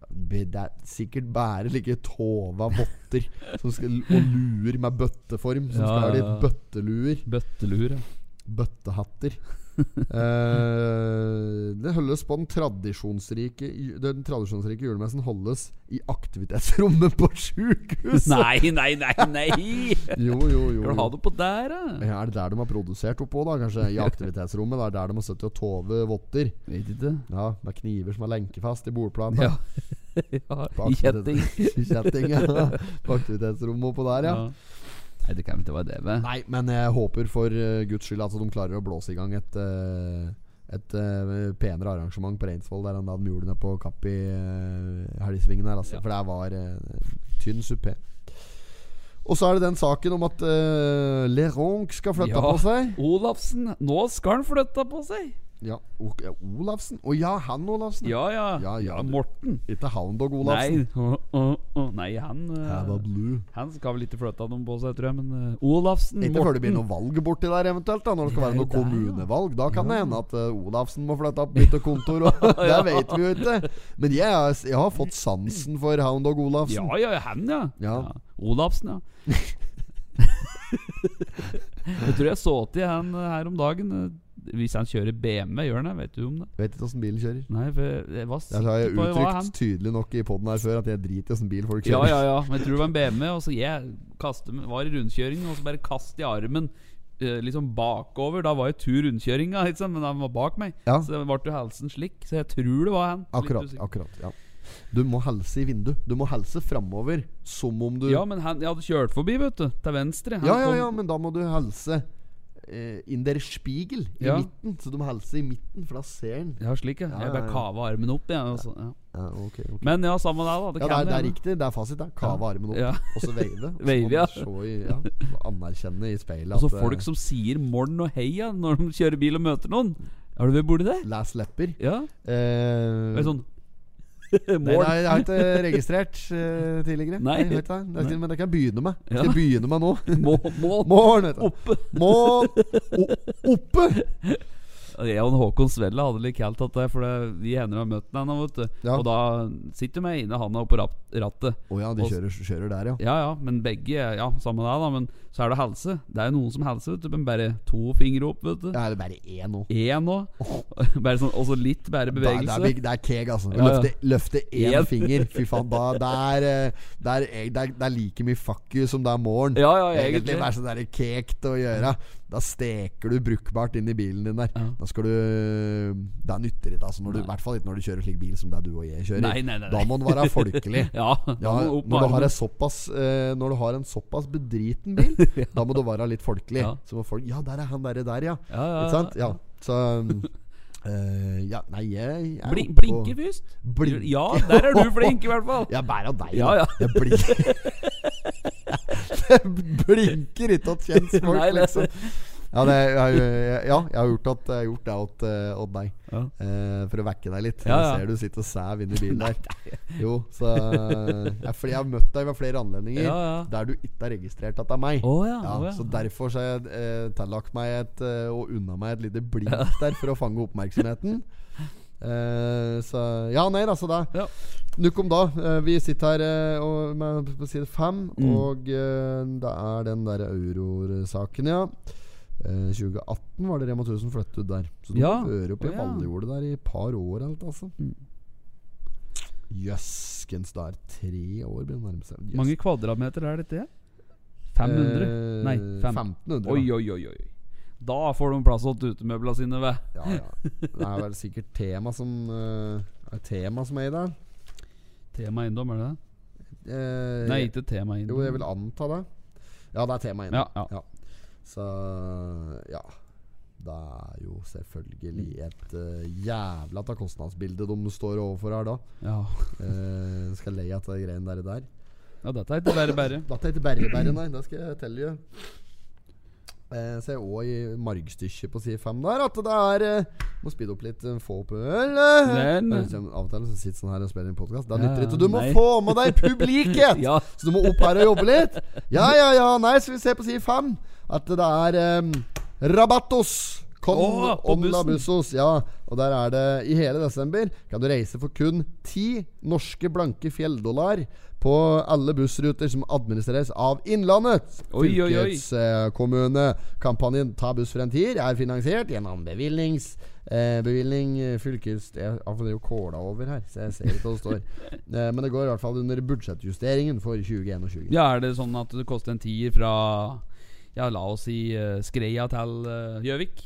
Det er sikkert bare like tova votter og luer med bøtteform, som Ja, skal ha litt bøtteluer. Bøtteluer, ja. Bøttehatter. [LAUGHS] Eh, det holdes på den tradisjonsrike Den tradisjonsrike julemessen holdes i aktivitetsrommet på sjukehuset! [LAUGHS] Nei, nei, nei, nei! Jo, jo, jo. Skal du ha det på der, da? Ja, er det der de har produsert oppå, da? Kanskje i aktivitetsrommet? Det er der de har sittet og tove votter. Vet ikke. Ja, Med kniver som er lenkefast i bordplanen. Ja. [LAUGHS] ja. I kjetting. I kjetting, ja. På aktivitetsrommet oppå der, ja. Nei, det kan ikke være det vel? Nei, men jeg håper for uh, guds skyld at de klarer å blåse i gang et uh, Et uh, penere arrangement på Reinsvoll der han da de gjorde på Kapp i uh, helgesvingen her. Altså, Ja. For det var uh, tynn suppe. Og så er det den saken om at uh, Leronc skal flytte Ja. på seg. Olafsen, nå skal han flytte på seg! Ja, o ja, Olafsen? Å ja, han Olafsen. Ja, ja. Ja, ja, Morten. Ikke Hound Dog Nei, oh, oh, å, nei han Blue. Han skal vel ikke flytte noen på seg, tror jeg, men Olavsen, Olafsen, Ikke før det blir Morten noe valg borti der eventuelt da Når det skal være noe der, kommunevalg Da kan det hende at uh, Olafsen må flytte opp bytte kontor og, [LAUGHS] [LAUGHS] Det vet vi jo ikke Men jeg, har- jeg har fått sansen for Hound Dog Olafsen Ja, ja, han, ja. Ja. Olafsen, ja. [LAUGHS] jeg tror jeg så til han her om dagen. Hvis han kjører BMW, gjør han det? Vet du om det? Vet ikke hvordan bilen kjører Nei, for jeg- jeg var Det har jeg sikker på var han. uttrykt tydelig nok i podden her før At jeg driter i hvordan bil folk kjører ja, ja. ja Men jeg tror det var en BMW. Og så jeg kastet, var i rundkjøring, og så bare kast i armen. eh, Liksom bakover. Da var jeg tur rundkjøringa, liksom, men han var bak meg. Ja. Så ble jo halsen slik. Så jeg tror det var han. Akkurat, akkurat ja. Du må helse i vindu Du må helse fremover Som om du Ja, men han, jeg hadde kjørt forbi, vet du. Til venstre. Han ja, ja, ja, men da må du helse eh, In der spiegel I Ja. midten Så du må helse i midten For da ser han. Ja, slik, ja. Jeg bare kava armen opp, jeg. og så- ja. ja, ok, ok Men ja, samme det, da. Det Ja, det kan er, det er riktig. Det er fasit. der Kave armen opp, Ja. og så veive. [LAUGHS] Og så Veive, må ja. du se i, ja. Anerkjenne i speilet Altså at eh, folk som sier morgen og heia når de kjører bil og møter noen. Har du vært borti det? Les lepper. Ja. Eh, Det er sånn [LAUGHS] Nei, nei, jeg har ikke registrert uh, tidligere. Nei. Nei, det. Det men det kan jeg begynne med. Ja. Skal jeg begynne med nå? Mål. Mål, Mål. Oppe. Mål. Oppe! Og Håkon Svelle hadde litt kaldt at det, for det, vi hender har møtt ham. Ja. Og da sitter vi inne, han er oppå på rattet. Å ja, de kjører, kjører der, ja. Ja ja, men begge Ja, samme det, da. Men så er det helse. Det er jo noen som helser, vet du. Men bare to fingre opp, vet du. Ja, det er bare én nå. Én òg. [LAUGHS] Bare sånn, og så litt bare Det er, bevegelse. det, er, det er keg, altså. Ja. Løfte, løfte én Én. finger. Fy faen, da Det er, eh, det er, det er, det er like mye fuck you som det er morgen. Ja, ja, Egentlig egentlig. er sånn der kekt å gjøre. Da steker du brukbart inn i bilen din der. Ja. Da skal du Det nytter ikke, altså. I hvert fall ikke når du kjører slik bil som det du og jeg kjører. Nei, nei, nei, Da må den være folkelig. [LAUGHS] Ja, Ja, når, du har en såpass, eh, når du har en såpass bedriten bil, [LAUGHS] da må du være litt folkelig. Så må folk Ja, der er han derre der, ja. Ikke sant? ja. Ja. Så um, eh, Ja, nei, jeg, jeg Blin, blinker først. Blink. Ja, der er du [LAUGHS] flink, i hvert fall. Jeg er bare av deg, Ja, ja. Jeg blinker [LAUGHS] [LAUGHS] det blinker ikke at kjentfolk, liksom. Ja, det, jeg, jeg, ja, jeg har gjort, at, jeg har gjort det åt, eh, åt deg. Ja. Eh, for å vekke deg litt. Ja, Jeg ser du sitter og sæv inni bilen der. Jo, så jeg, jeg har møtt deg ved flere anledninger der du ikke har registrert at det er meg. Oh, ja. Så derfor så har jeg eh, tillagt meg et eh, og unna meg et lite blink [LAUGHS] der for å fange oppmerksomheten. Eh, så Ja, nei, altså det Ja. Nok om da. Eh, vi sitter her eh, og, med, på side fem, Mm. og eh, det er den der eurosaken, ja. Eh, 2018 var det Rema 1000 flyttet ut der. Så du Ja. hører opp i Å, ja. Valljordet der i et par år, alt, altså. Mm. Jøskens, det er tre år, blir det seg. Jøss. mange kvadratmeter er dette? 500? Eh, Nei, fem. 1500. Oi, oi, oi, oi. Da får de plass til utemøblene sine, ved. Ja, ja. Det er vel sikkert tema som uh, er tema som er i der. Tema eiendom, er det det? Eh, Nei, ikke tema eiendom. Jo, jeg vil anta det. Ja, det er tema eiendom. Ja, ja. Så ja. Det er jo selvfølgelig et uh, jævla ta kostnadsbilde de står overfor her da. Ja. Uh, [LAUGHS] skal le av de greiene der. der. ja, dette er ikke bare bare. Dette er ikke berrebære, nei. Det skal jeg telle you. Eh, ser òg i margstykket på side fem der at det er uh, Må speede opp litt. uh, Få opp øl. Av og til så sitter sånn her og spiller en podkast. Det nytter ikke. Du må nei. få med deg publiket! [LAUGHS] Ja. Så du må opp her og jobbe litt. Ja, ja, ja. Nei, så vi ser på side fem at det er um, Rabattos on bussen. Ja. Og der er det i hele desember kan du reise for kun ti norske blanke fjelldollar på alle bussruter som administreres av Innlandet fylkeskommune. Kampanjen Ta buss for en tier er finansiert gjennom bevilgnings... Eh, bevilgning eh, fylkes... Jeg har jo kåla over her, så jeg ser ikke hva det står. [LAUGHS] Eh, men det går i hvert fall under budsjettjusteringen for 2021. Ja, er det sånn at det koster en tier fra Ja, la oss si uh, Skreia til eh, Gjøvik?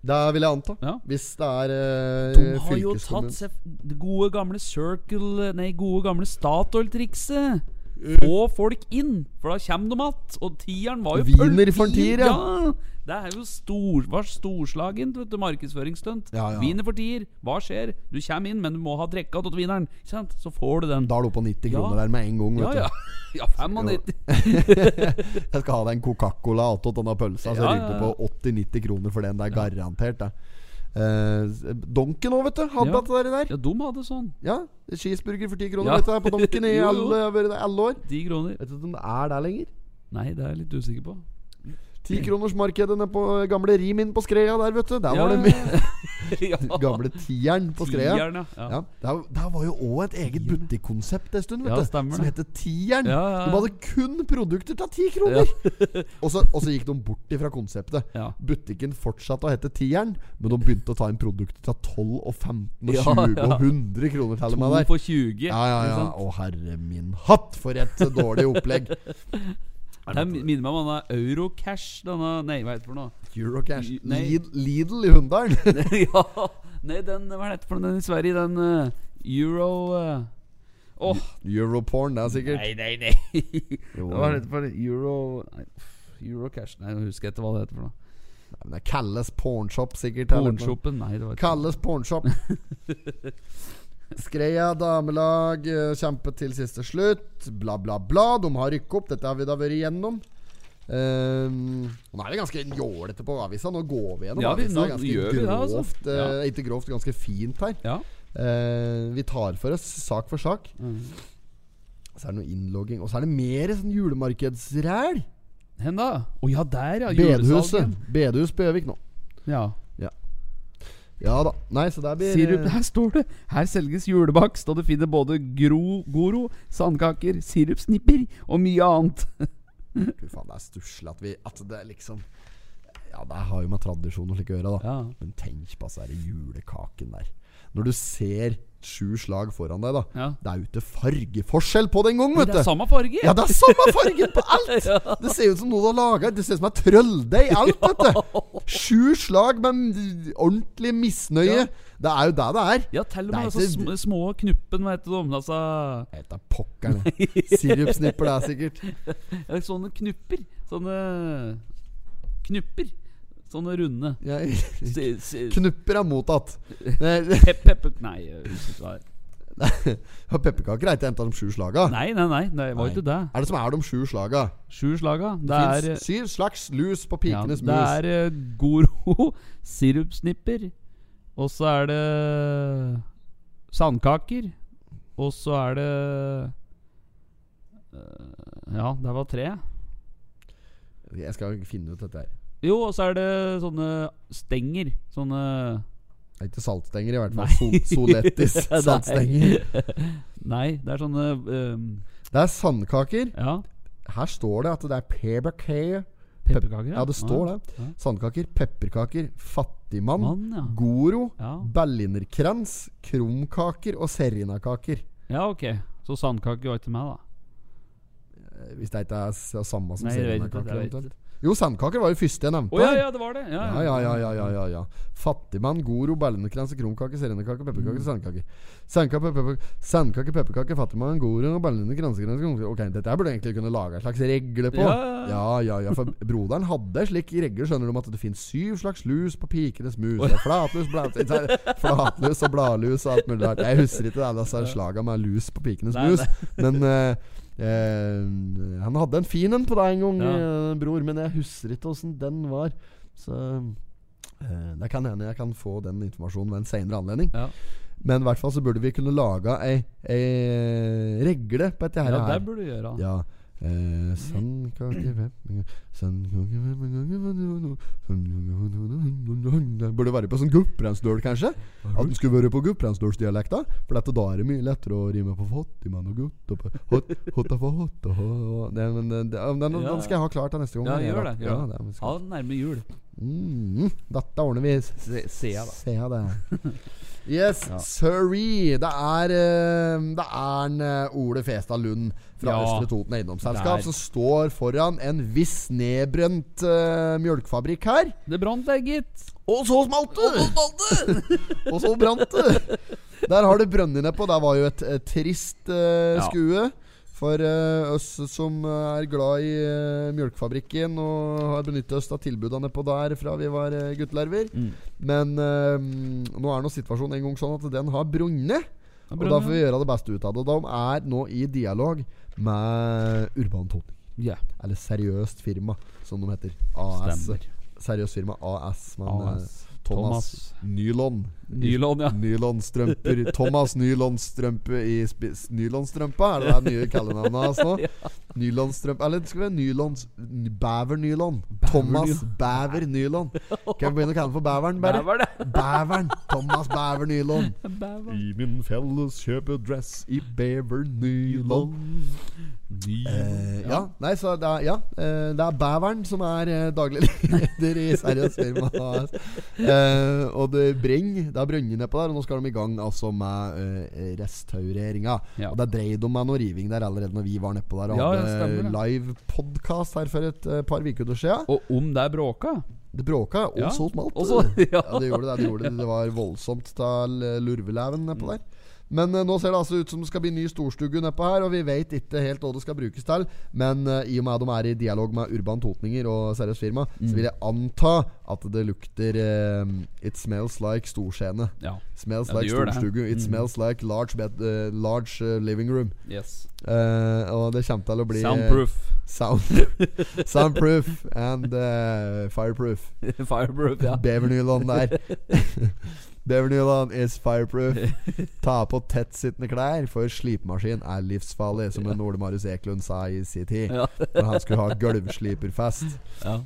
Det vil jeg anta. Ja. Hvis det er eh, De har jo tatt seg gode gamle Circle Nei, gode gamle Statoil-trikset. Mm. Få folk inn, for da kommer de igjen. Og tieren var jo Wiener for tier, ja. ja. Det er jo stor, var storslagent vet du, markedsføringsstunt. Ja, ja. Wiener for tier. Hva skjer? Du kommer inn, men du må ha drikka til wieneren. Så får du den. Da er du oppe på 90 kroner Ja. der med en gang. Ja, Vet ja. ja [LAUGHS] 95. [LAUGHS] Jeg skal ha deg en Coca-Cola attåt denne pølsa. Så ja, du på 80-90 kroner for den. Det er garantert, det. Eh, Donken òg, vet du. Hadde Ja. det der. Ja, de hadde sånn. Ja, Cheeseburger for 10 kroner Ja. vet du, på Donken [LAUGHS] i alle, alle år. 10 kroner. Vet du om det er der lenger? Nei, det er jeg litt usikker på. Tikronersmarkedet nede på gamle Rimin på Skreia der, vet du. Der Ja, var det mye. [LAUGHS] [LAUGHS] ja. [LAUGHS] Gamle Tieren på Skreia. Tieren, ja. ja. Der, der var jo òg et eget butikkonsept en stund, vet Ja, du. Som heter Tieren. De hadde kun produkter til ti kroner! [LAUGHS] og, så, og så gikk de bort ifra konseptet. Butikken fortsatte å hete Tieren, men de begynte å ta inn produkter til 12 og 15 og 20 ja. og 100 kroner til og To med der. for 20. Ja, ja, ja. Å, herre min hatt, for et dårlig opplegg. Det minner meg om denne Eurocash denne, Nei, hva heter det for noe? Eurocash. Lidl, Lidl i Hunndalen. [LAUGHS] ja Nei, den Hva det for den i Sverige? Den uh, Euro Uh, Åh Europorn, det er sikkert. Nei, nei, nei. Hva er det for Euro nei, Eurocash Nei, nå husker jeg ikke hva det heter for noe. Nei, men det Kalles Pornshop, sikkert. Pornshopen, Nei, det var ikke Kalles Pornshop. [LAUGHS] Skreia damelag eh, kjempet til siste slutt. Bla, bla, bla. De har rykket opp. Dette har vi da vært igjennom. Ehm, nå er det ganske jålete på avisa. Nå går vi gjennom Ja, vi- avisa ganske vi det, altså. grovt. eh, Ja. Ikke grovt, ganske fint her. Ja. Uh, vi tar for oss sak for sak. Mm. Så er det noe innlogging. Og så er det mer sånn julemarkedsræl. Hen da? Å ja, der, ja. Bedehuset. Bedehus på Gjøvik nå. Ja. Ja da. Nei, så der blir Sirup, her står det! Her selges julebakst, og du finner både gro, goro, sandkaker, sirupsnipper og mye annet. [LAUGHS] Fy faen, det er stusslig at vi At det liksom Ja, det har jo med tradisjon og slik å gjøre, da. Ja. Men tenk på den julekaken der. Når du ser sju slag foran deg, da. Ja. Det er jo ikke fargeforskjell på det engang, Men vet det er samme farge! Ja, det er samme [LAUGHS] farge på alt! Det ser ut som noe du har laga. Det ser ut som ei trølldeig, alt, vet du. Sju slag med ordentlig misnøye. Ja. Det er jo det det er. Ja, til og med altså, sm små knuppen, hva heter de? Altså Heter pokkeren. [LAUGHS] Sirupsnipper, det er sikkert. ja, Sånne knupper. Sånne knupper. Sånne runde. Ja, [LAUGHS] knupper er mottatt. Pep, pepper Nei, er. [LAUGHS] Pepperkaker er ikke en av de sju slaga. Nei, nei, nei, det var Nei. ikke det. Er det som er de sju slaga? Sju slaga. Det Det er fins syv slags lus på ja, mus. Det er eh, Goro, [LAUGHS] sirupsnipper, og så er det sandkaker, og så er det eh, Ja, det var tre. Jeg skal finne ut dette her. Jo, og så er det sånne stenger. Sånne Det er ikke saltstenger, i hvert fall. Sol Solettis [LAUGHS] saltstenger. [LAUGHS] Nei, det er sånne um... Det er sandkaker. Ja, Her står det at det er pepperkaker. pepperkaker. Ja, det står det. Ja. Sandkaker, pepperkaker, fattigmann, Mann, ja. goro, Ja. berlinerkrans, krumkaker og serinakaker. ja, ok. Så sandkaker var ikke meg, da. Eh, Hvis det ikke er samme som serinakaker. Jo, sandkaker var jo første jeg nevnte. Å ja, ja, det var det. Ja, Ja, ja, ja, ja, ja, ja, ja. Fattigmann, goro, berlinerkrans, krumkake, serenekake, pepperkake, Mm. sandkake. Sandkake, pepperkake, sandkake, pepperkake, fattigmann, goro, berlinerkrans, krumkake Ok, dette burde egentlig kunne lage en slags regle på. Ja, ja, ja, ja, For broderen hadde slik regle, skjønner du, om at det finnes syv slags lus på pikenes mus. Det er Flatlus, blad, ikke flatlus og bladlus og alt mulig rart. Jeg husker ikke det, disse slaga med lus på pikenes mus, men eh, Eh, han hadde en fin en på deg en gang, Ja. eh, bror, men jeg husker ikke åssen den var. Så eh, det kan hende jeg kan få den informasjonen ved en senere anledning. Ja. Men i hvert fall så burde vi kunne laga ei, ei regle på dette her. Ja, det burde du gjøre. Ja. Eh, Burde være på sånn Gudbrandsdøl, kanskje? At den skulle vært på Gudbrandsdølsdialekta. For dette, da er det mye lettere å rime på fattigmann og gutt og hot, hot og ho- det, men, det, det, den, skal jeg ha klart til neste gang. Ja, gjør det. Ja, Ja, Ha den nærme jul. Mm, dette ordner vi. Se, ser jeg, da. Se det. Yes, [LAUGHS] Ja. sorry. Det er eh, Det er en eh, Ole Festad Lund fra Ja, Østre Toten Eiendomsselskap som står foran en viss nedbrent uh, mjølkefabrikk her. Det brant der, gitt. Og så smalt det! Og så [LAUGHS] brant det! Der har det brønnet nedpå. Det var jo et, et trist Ja. skue. For eh, oss som er glad i uh, mjølkefabrikken og har benyttet oss av tilbudene på der fra vi var uh, guttelarver. Mm. Men eh, nå er nå situasjonen en gang sånn at den har brunnet. Og da får vi gjøre det beste ut av det. Og de er nå i dialog med Urban Toning. Ja, Eller Seriøst Firma, som de heter. AS. stemmer. Seriøst Firma AS. Men eh, AS. Thomas, Thomas. Nylon. Nylon, ja. Nylonstrømper. [LAUGHS] Thomas Nylonstrømpe i spiss... Nylonstrømpa? Er det det nye kallenavnet hans nå? [LAUGHS] Nylonstrømpe Eller det skal være nylons... Bæver-nylon. Thomas Bæver-nylon. [LAUGHS] Kan vi begynne å kalle den for Bæveren, bare? Bæveren. Bæveren. Thomas Bæver-nylon. I min felles kjøpedress i Eh, ja, nei, så det er, ja, eh, det er Bæveren som er eh, daglig [LAUGHS] leder i Seriøs firma. AS. Eh, og det Breng, Det er brønner nedpå der, og nå skal de i gang altså med uh, restaureringa. Ja. Og det dreide om med noe riving der allerede når vi var nedpå der og Ja, ja, hadde live podkast her for et uh, par uker siden. Og om det er bråka Det bråka, og Ja, så malt. [LAUGHS] Også, ja. ja, det gjorde det. Det, gjorde det. det var voldsomt til lurveleven nedpå der. Men eh, nå ser det altså ut som det skal bli ny storstue nedpå her, og vi vet ikke helt hva det skal brukes til. Men eh, i og med at de er i dialog med Urban Totninger og seriøst firma, Mm. så vil jeg anta at det lukter eh, It smells like storscene. Ja. Smells Ja, like storstugu. It Mm. smells like large, bed, uh, large uh, living room. Yes. Uh, og det kommer til å bli Soundproof. Sound, [LAUGHS] soundproof and fireproof. Fireproof, ja. Bevernylon der. [LAUGHS] Bevernylon is fireproof. [LAUGHS] Ta på tettsittende klær, for slipemaskin er livsfarlig, som en Ole Marius Eklund sa i sin tid. Ja. Når han skulle ha gulvsliperfest. ja.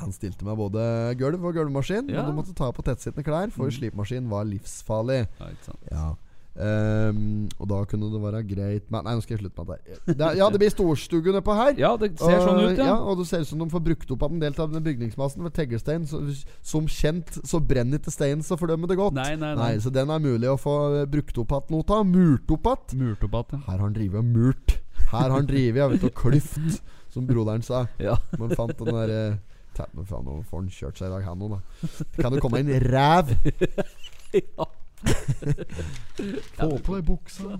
Han stilte meg både gulv og gulvmaskin, Ja. men du måtte ta på tettsittende klær, for Mm. slipemaskin var livsfarlig. ja ikke sant. Ja Ehm, Og da kunne det være greit med Nei, nå skal jeg slutte med det. det er- ja, det blir storstue nedpå her. Ja, det ser sånn ut, ja. ja. Og det ser ut som de får brukt opp av en del av den bygningsmassen. For teglstein, så, som kjent, så brenner ikke steinen så fordømmer det godt. Nei, nei, nei. Så den er mulig å få eh, brukt opp igjen noe av. Murt opp igjen. Igjen, Her har han drevet og murt. Her har han drevet ja, og klyft, som broderen sa. [LAUGHS] ja. Man fant den der eh, Men faen, nå får han kjørt seg i dag, han òg, da. Kan det komme en ræv. [LAUGHS] ja. [LAUGHS] Få på deg buksa.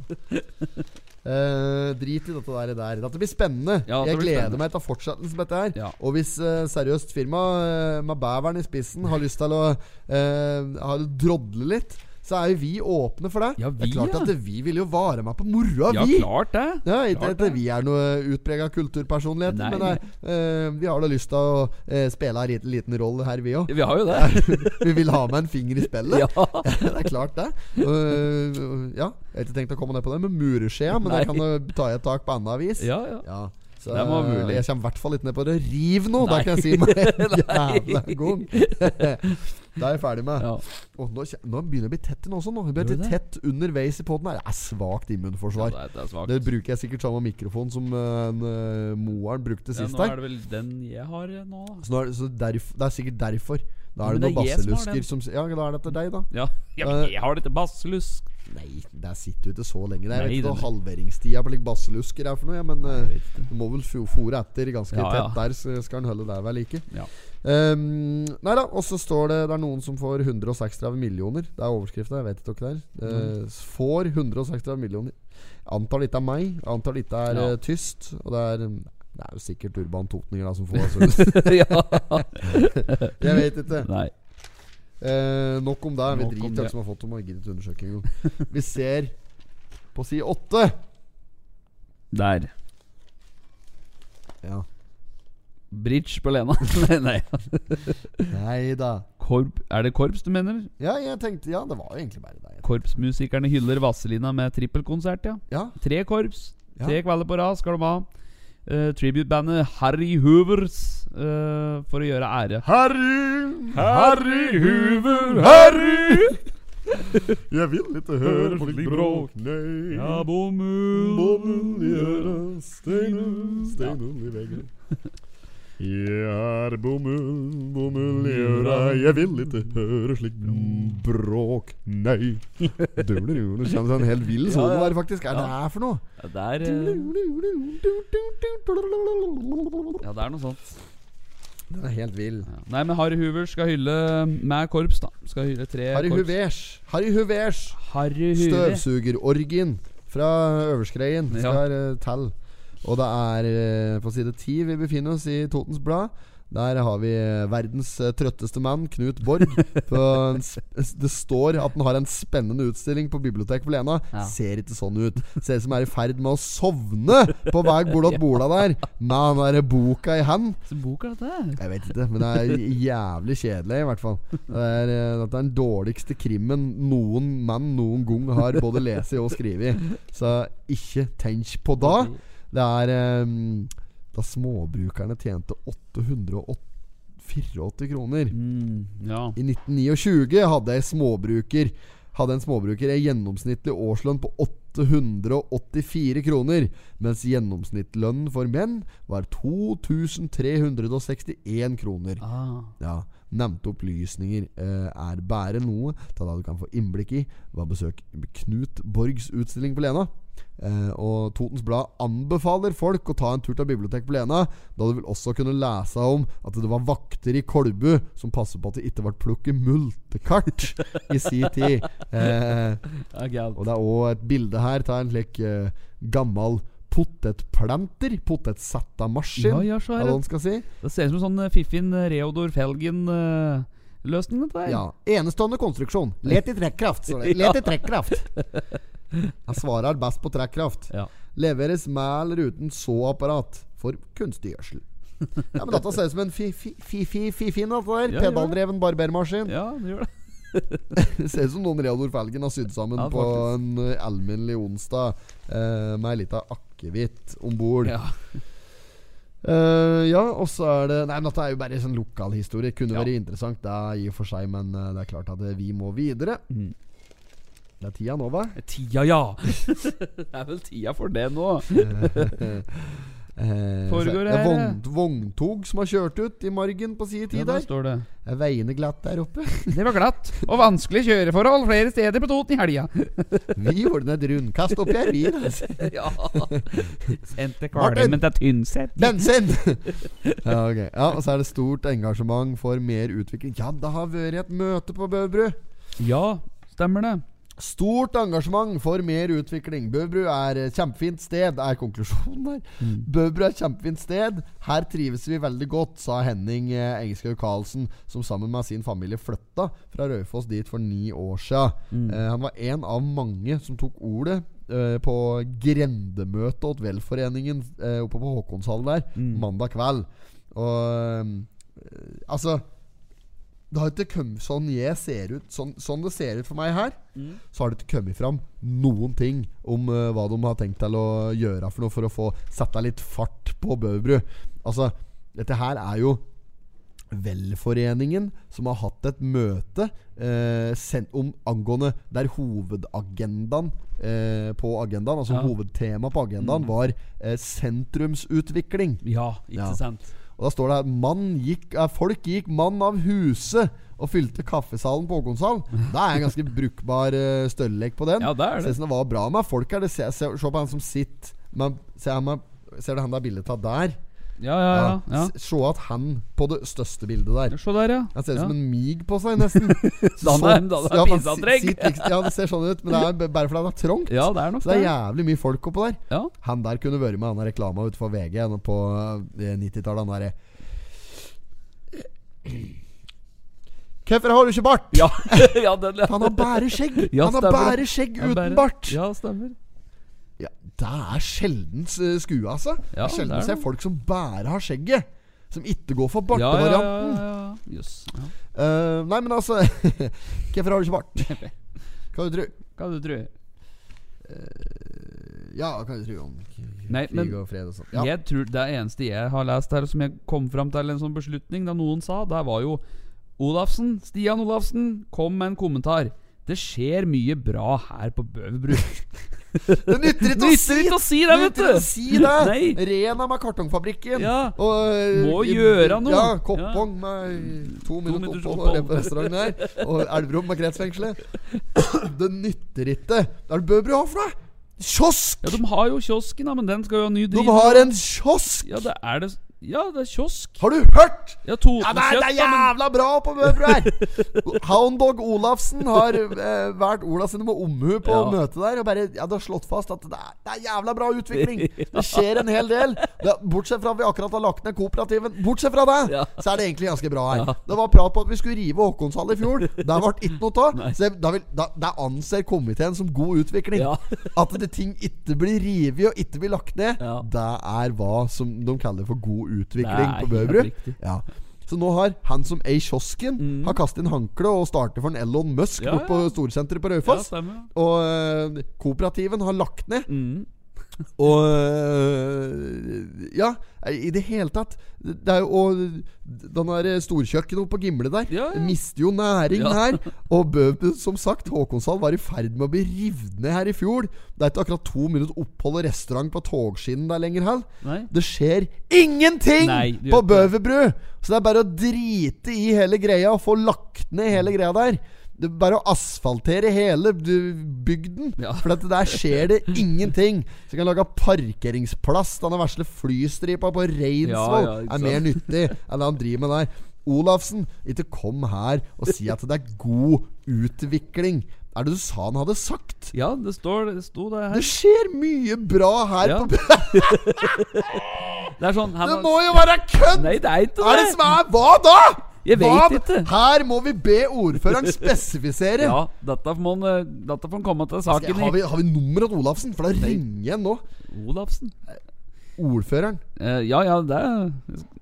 Uh, drit i dette der, der. Dette blir spennende. Ja, jeg blir gleder spennende. meg til fortsettelsen på dette her. Ja. Og hvis uh, seriøst firma uh, med bæveren i spissen har lyst til å uh, drodle litt, så er jo vi åpne for det. Ja, vi, det er klart ja. at vi vil jo vare meg på moroa, ja, vi. klart det. Ja, ikke at vi er noe utprega kulturpersonligheter, Nei, men nei. Uh, vi har da lyst til å uh, spille en liten, liten rolle her, vi òg. Vi har jo det. [LAUGHS] vi vil ha med en finger i spillet. [LAUGHS] Ja. [LAUGHS] det er klart, det. Uh, ja, jeg har ikke tenkt å komme ned på det med mureskjea, men Nei. jeg kan jo ta i et tak på annet vis. ja, ja. Ja, så Det var mulig. Jeg kommer i hvert fall ikke ned på det. Riv nå! Da kan jeg si meg [LAUGHS] [LAUGHS] jævla gong. [LAUGHS] det er jeg ferdig med. ja. Og nå, nå begynner jeg å bli tett nå også. Nå. Jeg blir tett underveis i poden her. Det er svakt immunforsvar. det, er, det er svagt. det bruker jeg sikkert samme mikrofon som uh, en, uh, Moaren brukte ja, nå er det vel den jeg har eh, nå. Så, nå er, det- så derf, det er sikkert derfor. Da er det det noen basselusker som som Ja, da er det etter deg, da. Ja, ja men jeg har det til basselusk. Nei, der sitter jo ikke så lenge. Det er jeg vet ikke hva halveringstida på like basselusker er for noe, ja, men Jeg eh, du må vel fòre etter ganske Ja, tett der, så skal han holde der ved like. Ja. Um, nei da, og så står det Det er noen som får 136 millioner. Det er overskrifta, jeg vet ikke hva det er. Eh, får 136 millioner. Antar det ikke er meg. Antar det ikke er Ja. eh, tyst. Og det er um, Det er jo sikkert Urban Totninger da som får [LAUGHS] altså. [LAUGHS] Jeg vet ikke. Nei. Eh, nok om det. Vi driter i hvem som har fått dem. gidder undersøke engang. Vi ser på side åtte. Der. Ja. Bridge på Lena. [LAUGHS] nei, nei. Da. Korp, er det korps du mener? Ja, jeg tenkte Ja, det var jo egentlig bare det. Korpsmusikerne hyller Vazelina med trippelkonsert, ja. Ja, Tre korps. Ja. Tre kvelder på rad skal de ha. Eh, Tribute-bandet Harry Hoovers uh, for å gjøre ære. Harry, Harry Hoover, Harry! [LAUGHS] Jeg vil ikke høre slik bråk, nei. Ja, bomull Bomull i øret, steinen, steinen i veggen. Jeg er bomull, bomull i øra, jeg vil ikke høre slik bråk, nei. Kjennes det en helt vill solo der, faktisk. Hva er det her for noe? Ja, det er eh, Ja, det er noe sånt. Den er helt vill. Ja. Nei, men Harry Hoover skal hylle med korps, da. Skal hylle tre Harry korps. Huvers. Harry Huvers. Harry. Støvsugerorgien fra Øverskreien skal ja. til. Og det er eh, på side ti vi befinner oss i Totens Blad. Der har vi eh, verdens eh, trøtteste mann, Knut Borg. [LAUGHS] Det står at han har en spennende utstilling på biblioteket på Lena. Ja. Ser ikke sånn ut. Ser ut som er i ferd med å sovne på vei bortåt bola der, med han derre boka i hand. Bok er dette? Jeg vet ikke, men det er jævlig kjedelig, i hvert fall. Det er, dette er den dårligste krimmen noen mann noen gang har både lest og skrevet. Så ikke tenk på da. Det er um, da småbrukerne tjente 884 kroner. Mm, ja. I 1929 hadde ei småbruker Hadde en småbruker en gjennomsnittlig årslønn på 884 kroner, mens gjennomsnittslønnen for menn var 2361 kroner. Ah. Ja, Nevnte opplysninger eh, er bare noe av det du kan få innblikk i ved å besøke Knut Borgs utstilling på Lena. Eh, og Totens Blad anbefaler folk å ta en tur til biblioteket på Lena, da du vil også kunne lese om at det var vakter i Kolbu som passet på at det ikke ble plukket multekart i sin tid. [LAUGHS] Eh, og det er òg et bilde her av en slik eh, gammel potetplanter. Potetsettamaskin, Ja, ja, er det man skal si. Det ser ut som en sånn fiffin Reodor Felgen-løsning, dette der. Ja. Enestående konstruksjon. Let i trekkraft. står det. Let i trekkraft. [LAUGHS] [LAUGHS] Han svarer best på trekkraft. Ja. Leveres med eller uten såapparat for kunstig gjødsel. [LAUGHS] Ja, men Dette ser ut som en fi-fi-fi-fin, der. Ja. Pedaldreven barbermaskin. ja, det gjør det. [LAUGHS] Det ser ut som noen Reodor Felgen har sydd sammen Ja, på en alminnelig onsdag eh, med ei lita akevitt om bord. Ja. Uh, ja, og så er det Nei, men Dette er jo bare sånn lokalhistorie. Kunne Ja. vært interessant, det er i og for seg, men eh, det er klart at vi må videre. Mm. Det er tida nå, hva? Tida, ja! [LAUGHS] det er vel tida for det nå. [LAUGHS] Eh, Foregår det vogn, vogntog som har kjørt ut i margen på Ja, tid ja, der. står det. Er veiene glatt der oppe? [LAUGHS] Det var glatt og vanskelig kjøreforhold flere steder på Toten i helga. Vi ordner et rundkast oppi her, vi. ja. Sendte Kvalmen til Tynset. Bensin! ja, okay. ja, og så er det stort engasjement for mer utvikling. Ja, det har vært et møte på Bøbru. Ja, stemmer det. Stort engasjement for mer utvikling. Bøbru er et kjempefint sted, er konklusjonen her. Bøbru er et kjempefint sted. Her trives vi veldig godt, sa Henning eh, Engeskaug Karlsen, som sammen med sin familie flytta fra Raufoss dit for ni år siden. Eh, han var en av mange som tok ordet eh, på grendemøtet åt velforeningen eh, oppe på Håkonshallen der mandag kveld. Og eh, altså det har ikke kommet sånn jeg ser ut Sånn, sånn det ser ut for meg her Så har det ikke kommet fram noen ting Om uh, hva de har tenkt til å gjøre For noe For å få sette litt fart på Bøbru Altså, dette her er jo Velforeningen Som har hatt et møte eh, om angående Der hovedagendaen eh, På agendaen Altså Ja. hovedtema på agendaen Var eh, sentrumsutvikling Ja, ikke Ja. sant. Og da står det her mann gikk, eh, Folk gikk mann av huset Og fylte kaffesalen på Håkonshall Det er en ganske brukbar uh, størrelek på den Ja, det er det. Ser ut det var bra med folk her det ser, se, se på han som sitter men, ser, han, ser du han der bilde av der? Ja, ja, ja. ja. Se at han på det største bildet der Se der, ja. Han ser ut som en mig på seg nesten [LAUGHS] han er- da han er liksom- Ja, det ser sånn ut Men det er bare fordi han er trångt Ja, det er nok Så det er jævlig mye folk oppå der Ja. han der kunne vært med han der reklama utenfor VG på eh, 90-tallet. Han derre Hvorfor har du ikke bart? Ja, [LAUGHS] ja, den. Han har bare skjegg! Han har bare det. skjegg uten bart! Ja, stemmer. Ja, det er sjelden uh, skue, altså. det Ja, sjelden ser er det. folk som bare har skjegget. Som ikke går for Ja, ja, ja. bartevarianten. ja, ja. yes, Ja. Eh, nei, men altså [LAUGHS] Hvorfor har du ikke bart? Hva du tru? Hva du tror Ja, hva du tru om Nei, men og fred og sånt. Ja. jeg tror det eneste jeg har lest her som jeg kom fram til en sånn beslutning da noen sa, der var jo Olafsen, Stian Olafsen, kom med en kommentar. Det skjer mye bra her på Bøverbru. [LAUGHS] Det nytter ikke å Nytter si ikke å si det, vet nytter du! si det! Nei. Rena med kartongfabrikken. Ja. Og, eh, Må i- gjøre noe. Ja, Koppong med to minutter minutters opphold opphold. og restauranten her. Og Elverum med kretsfengselet. [COUGHS] Det nytter ikke. Hva er det Bøbru har for noe? Kiosk! Ja, de har jo kiosken, da, men den skal jo ha ny De har en kiosk! Ja, det er det Ja, det er kiosk. Har du hørt? Ja, Ja, det er, det er jævla bra på Bøbru her! Hounddog Olafsen har eh, valgt Ola sine med omhu på Ja. møtet der. Og bare, ja, det har slått fast at det er, det er jævla bra utvikling. Det skjer en hel del. Det, bortsett fra at vi akkurat har lagt ned kooperativen. Bortsett fra det, Ja. så er det egentlig ganske bra her. Det var prat på at vi skulle rive Håkonshall i fjor. Det ble ikke noe av. Så da, vil- da, da anser komiteen som god utvikling. At det ting ikke blir revet og ikke blir lagt ned, det er hva som de kaller for god utvikling Er på riktig. Ja. Så nå har han som ei kiosken, har kastet inn håndkle og starter for en Elon Musk Mm. Ja, bort på ja. storsenteret på Ja, Raufoss. stemmer. og uh, kooperativen har lagt ned. Mm. Og eh, Ja, i det hele tatt. Det er jo Og den der storkjøkkenet på Gimle der Ja, ja. mister jo næring Ja. her. Og Bø, som sagt, Håkonshall var i ferd med å bli revet ned her i fjor. Det er ikke akkurat to minutter opphold og restaurant på togskinnen der lenger Her. Det skjer ingenting Nei, på. Bøverbru! Så det er bare å drite i hele greia og få lagt ned hele greia der. Det er bare å asfaltere hele bygden. Ja. For at der skjer det [LAUGHS] ingenting. Så kan lage parkeringsplass. Den vesle flystripa på Reinsvoll Ja, ja, er mer nyttig enn det han driver med der. Olafsen, ikke kom her og si at det er god utvikling. Er det du sa han hadde sagt? Ja, det står Det sto det her. Det skjer mye bra her Ja. på [LAUGHS] Det er sånn Det må jo være kødd! Nei, det er ikke Er det det! som er Hva da?! Jeg vet ikke. Her må vi be ordføreren spesifisere. [LAUGHS] Ja, dette må eh, dette han komme til saken har, i. vi, har vi nummeret til Olafsen? For da ringer jeg nå. Olafsen. Ordføreren. Uh, ja, ja, det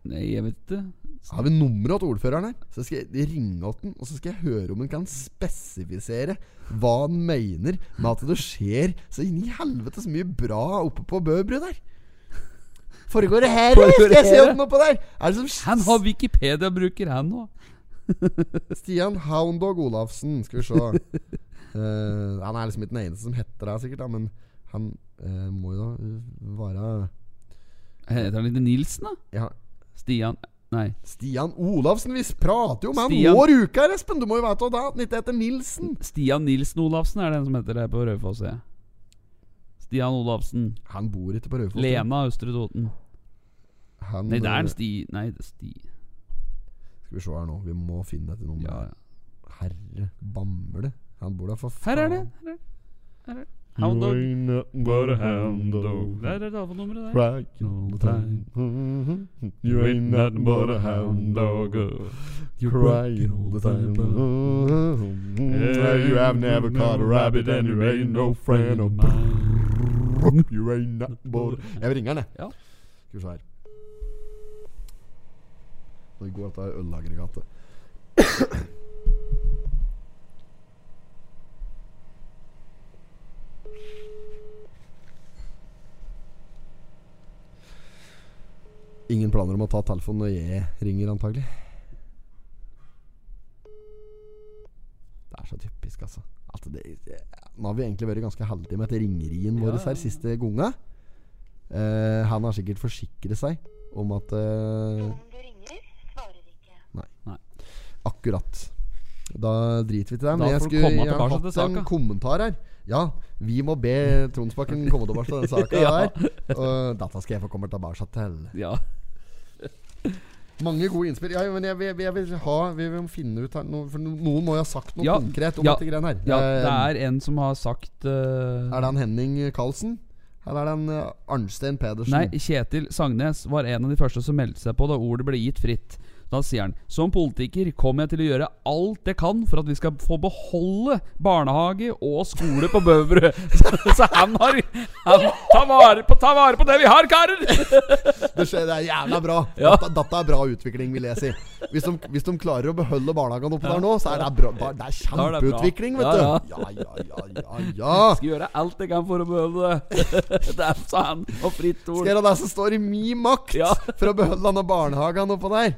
Nei, jeg vet ikke. Har vi nummeret til ordføreren her? Så skal jeg ringe den, og så skal jeg høre om han kan spesifisere hva han mener med at det skjer så inni helvete så mye bra oppe på Bøbru der. Foregår det her? Foregår Skal jeg det se den oppå der? Er det som Han har Wikipedia-bruker, han òg. [LAUGHS] Stian Houndog Olafsen, skal vi se. Uh, han er liksom ikke den eneste som heter det, sikkert, da, men han uh, må jo da være Heter han ikke Nilsen, da? ja, Stian Nei. Stian Olafsen. Vi prater jo med han Stian- hver uke her, Espen! Du må jo vite at han ikke heter Nilsen. Stian Nilsen Olafsen er den som heter det på Raufoss. ja. Stian Olafsen. Han bor ikke på Raufoss. Lena Østre Toten. Han, Nei, det er eh, en Sti... Nei, det er Sti... Skal vi se her nå. Vi må finne dette nummeret. Ja, ja. Herre bamle. Han bor der for faen. Her er det. Her er det. Her er det. Hound dog. Der er det telefonnummeret der. Right all the time. You ain't nothing but a hound dog. You cry all the time. You have never caught a rabbit, and you ain't no friend of mine. You ain't nothing but [LAUGHS] Jeg vil ringe han, jeg. Ja. Skal vi se her. Det går er ølaggregatet. Ingen planer om å ta telefonen når jeg ringer, antagelig. Det er så typisk, altså. At det, nå har vi egentlig vært ganske heldige med at ringerien vår her siste gangen. Eh, han har sikkert forsikret seg om at eh, du ringer, svarer ikke. Akkurat. Da driter vi til det. Da Men jeg får skulle gjerne hatt en kommentar her. Ja, vi må be Tronsbakken komme tilbake til den [LAUGHS] saka Ja. der. Og dette skal jeg få komme tilbake til. Ja. Mange gode innspill. Ja, men jeg, jeg, jeg vil ha Vi vil finne ut her noe, For noen må jo ha sagt noe Ja, konkret om ja, dette greiene her. ja, Eh, det er en som har sagt uh, Er det han Henning Karlsen? Eller er det han uh, Arnstein Pedersen? Nei, Kjetil Sagnes var en av de første som meldte seg på da ordet ble gitt fritt. Da sier han Som politiker kommer jeg til å gjøre alt jeg kan for at vi skal få beholde barnehage og skole på Bøverud. [LAUGHS] Så, så han har han, ta, vare på, ta vare på det vi har, karer! [LAUGHS] Det, skjer, det er jævla bra. Ja. Dette, dette er bra utvikling, vil jeg si. Hvis de, hvis de klarer å beholde barnehagene oppe ja. der nå, så er det bra. Det er kjempeutvikling, vet du. ja. Ja, ja, ja, ja. [LAUGHS] Skal gjøre alt jeg kan for å beholde det. Det er sa. Og fritt ord. Skal gjøre det som står i min makt for å beholde denne barnehagen oppå der.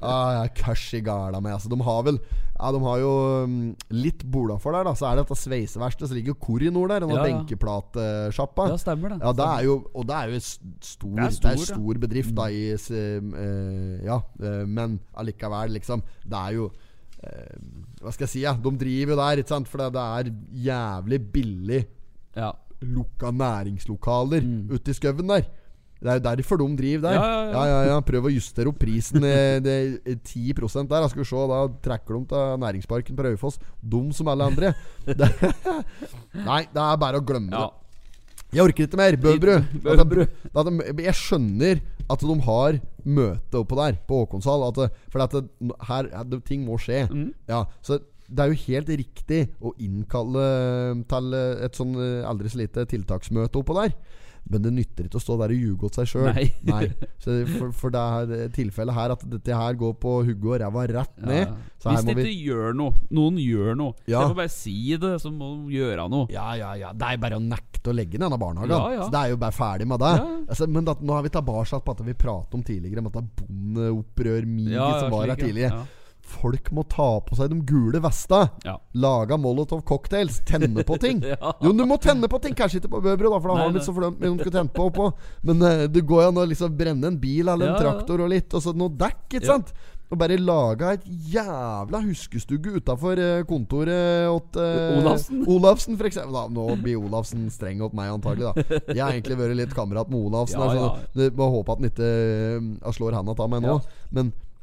[LAUGHS] Ah, kørs i gala med. Altså, de har vel Ja, de har jo um, litt for der, da. Så er det dette sveiseverkstedet. Så ligger jo Korinor der. En Ja, ja. benkeplatesjappa. Ja, stemmer det. Ja, det er jo, og det er jo stor, Det er det er stor, bedrift, da, i eh, Ja, uh, men allikevel, liksom. Det er jo eh, Hva skal jeg si, ja. De driver jo der, ikke sant. For det, det er jævlig billig Ja. lukka næringslokaler ute i skauen der. Det er jo derfor de driver der. Ja, ja, ja. ja, ja, Prøv å justere opp prisen eh, det er 10 der. Da skal vi se, da trekker de til næringsparken på Raufoss. Dum som alle andre. Det, [LAUGHS] nei, det er bare å glemme det. Jeg orker ikke mer. Bøbru. Jeg skjønner at de har møte oppå der, på Håkonshall. For at det, her det, ting må skje. Mm. Ja, så det er jo helt riktig å innkalle til et sånn eh, aldri så lite tiltaksmøte oppå der. Men det nytter ikke å stå der og ljuge åt seg sjøl. Nei. [LAUGHS] [LAUGHS] Så for, for det er tilfellet her at dette her går på hugget og ræva rett ned. ja. Så Hvis må de vi gjør noe, noen gjør noe Ja. Jeg får bare si det, så må de gjøre noe. Ja, ja, ja. Det er bare å nekte å legge ned denne barnehagen. Ja, ja. Så det er jo bare ferdig med det. Altså, men da, nå er vi tilbake på at vi pratet om tidligere, om at det er bondeopprør ja, som var her tidligere. Folk må ta på seg de gule vesta. Ja. Laga Molotov cocktails. Tenne på ting. [LAUGHS] Ja. Jo, du må tenne på ting. Kanskje ikke på Bøbro, da, for da har de ikke så fordømt mye de skulle tenne på. på. Men uh, det går jo an å liksom brenne en bil eller en Ja, traktor og litt, og så noe dekk, ikke sant? Og bare laga et jævla huskestugge utafor kontoret åt eh, Olafsen. [LAUGHS] Olafsen, for eksempel. Da, nå blir Olafsen streng opp meg, antagelig. da Jeg har egentlig vært litt kamerat med Olafsen. [LAUGHS] Ja, altså, ja. Må håpe at han ikke uh, slår handa av meg nå. Ja. Men eh,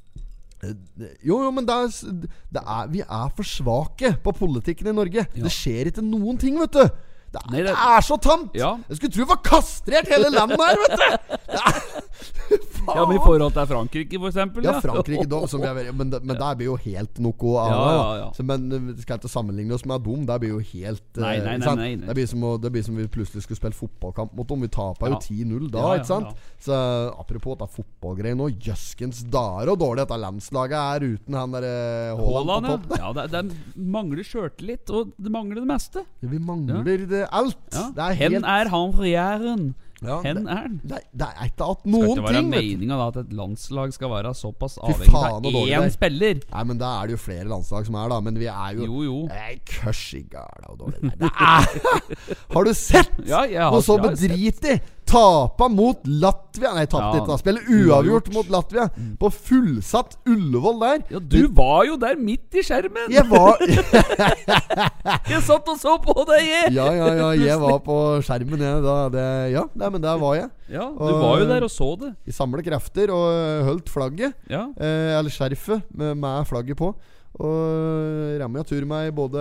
jo, jo, men det er, det er, vi er for svake på politikken i Norge. Ja. Det skjer ikke noen ting, vet du. Det er, det- er så tamt! Ja. Jeg skulle tro det var kastrert hele landet her, vet du! Det er, faen! [LAUGHS] Ja, men I forhold til Frankrike, for eksempel. Ja, Frankrike da, som jeg, men, men der blir jo helt noe av Ja, ja, ja. Men vi skal ikke sammenligne oss med dem. Der blir jo helt eh, Nei, nei, nei, nei. Det blir som, det blir som vi plutselig skulle spille fotballkamp mot dem. Vi taper jo 10-0 da, Ja, ja, ikke sant? ja. Så apropos dette fotballgreiene nå. Jøskens dager og dårlig dette landslaget er uten han derre Haaland Haaland, på ja. topp. ja det, det mangler sjøltillit, og det mangler det meste. Vi mangler det alt. Ja. Er Hen er han fra jæren? Ja, Hen er han? det, det er ikke at noen ting. Skal ikke være meninga at et landslag skal være såpass avhengig av én er. spiller? Nei, men da er det jo flere landslag som er, da. Men vi er jo Jo, jo. Nei, kørs i gala og dårlig det er. [LAUGHS] Har du sett Ja, jeg har- noe så bedritig? Tapa mot Latvia Nei, tapte Ja, ikke. da Spiller uavgjort mot Latvia. På fullsatt Ullevål der. Ja, du var jo der midt i skjermen! Jeg var [LAUGHS] Jeg satt og så på deg, jeg! Ja, ja, ja. Jeg var på skjermen, jeg. Da, det, ja, men der var jeg. Ja, du var jo der og så det. Vi samlet krefter og øh, holdt flagget. Ja. Eh, eller skjerfet med, med flagget på. Og Ramja tur meg både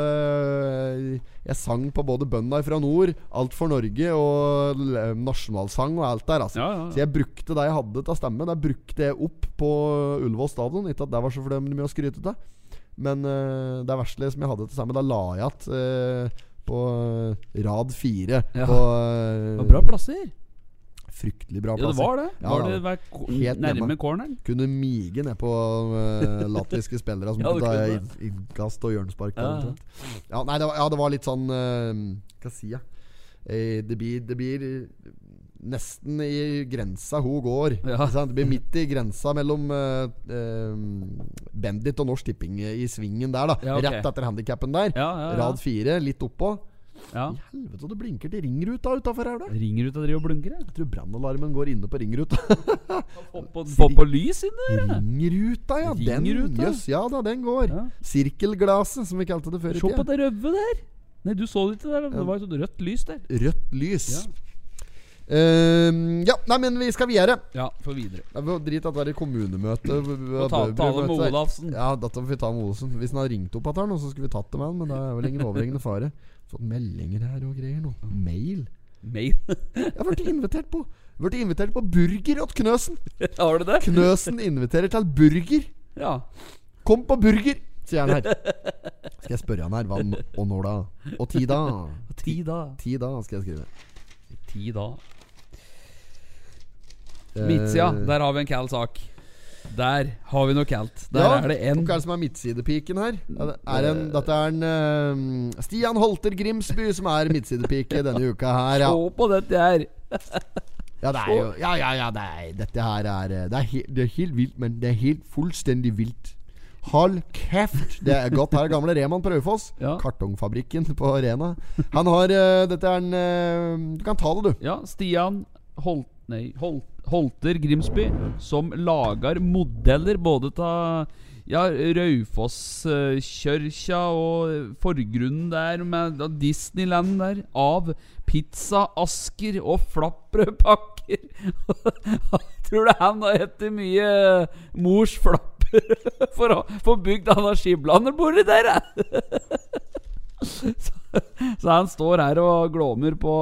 Jeg sang på både Bønda fra nord, Alt for Norge og nasjonalsang og alt der. Altså. Ja, ja. Så jeg brukte det jeg hadde til stemme. Det brukte jeg opp på Ullevål stadion. Ikke at det var så mye å skryte av. Men uh, det verste som jeg hadde til stemme, da la jeg igjen uh, på eh, rad fire. Ja. På uh, Det var bra plasser. Fryktelig bra Ja, det var det. Ja, Var det vær Helt nærme corneren? Kunne mige ned på uh, latviske spillere som Ja, ja, inn- innkast og hjørnespark. Ja, Ja, nei, det var, ja, det var litt sånn uh, Hva sier jeg? Eh, det blir, det blir nesten i grensa hun går. Ja. Det blir midt i grensa mellom uh, Bendit og Norsk Tipping i svingen der, da. Ja, okay. Rett etter handikappen der. Ja. Rad fire, litt oppå. Ja. I helvete, det blinker til ringruta utafor her, da. Ringruta driver og blunker, jeg. Jeg tror brannalarmen går inne på ringruta. [LAUGHS] Få på, på lys inne der. Ringruta, ja. Den, yes, ja da, den går. Ja. Sirkelglaset, som vi kalte det før i Se på det røde der! Nei, du så det ikke der. Det var et sånt rødt lys der. Rødt lys. Ja. Ehm, ja, nei, men vi skal videre. Ja, for videre. Ja, Drit at det er i kommunemøte. Og ta, ta det med Olafsen. Ja, dette får vi ta med Olsen. Hvis han har ringt opp igjen, så skulle vi tatt det med han. Men det er vel ingen [LAUGHS] overhengende fare. Fått meldinger her og greier nå. Mail. Mail. [LAUGHS] Jeg har blitt invitert på Blitt invitert på burger hos Knøsen. [LAUGHS] Har du det? Knøsen inviterer til burger. Ja. Kom på burger, sier han her. [LAUGHS] Skal jeg spørre han her hva og når da? Og ti da? Ti da. Ti da, skal jeg skrive. Ti da. Eh, Midtsida, der har vi en kald sak. Der har vi noe kaldt. Der ja, er det en Hva er det som er midtsidepiken her? Er en, dette er en eh, Stian Holter Grimsby som er midtsidepike denne uka her. Ja. Se på dette her! Ja, det er jo Ja, ja, ja, det er, dette her er eh, det er, helt, det er helt vilt, men det er helt fullstendig vilt. Hold kjeft! Det er godt. Her er gamle Reman på Raufoss. Ja. Kartongfabrikken på Rena. Han har uh, Dette er en uh, Du kan ta det, du. Ja, Stian Holt, nei, Holt, Holter Grimsby, som lager modeller både av ja, Raufosskjørkja og forgrunnen der med Disneyland der, av pizzaasker og flappbrødpakker. [LAUGHS] Tror du han har etter mye mors flapper [LAUGHS] for å få bygd denne skiblanderbordet der? jeg? [LAUGHS] Så, [LAUGHS] så han står her og glåmer på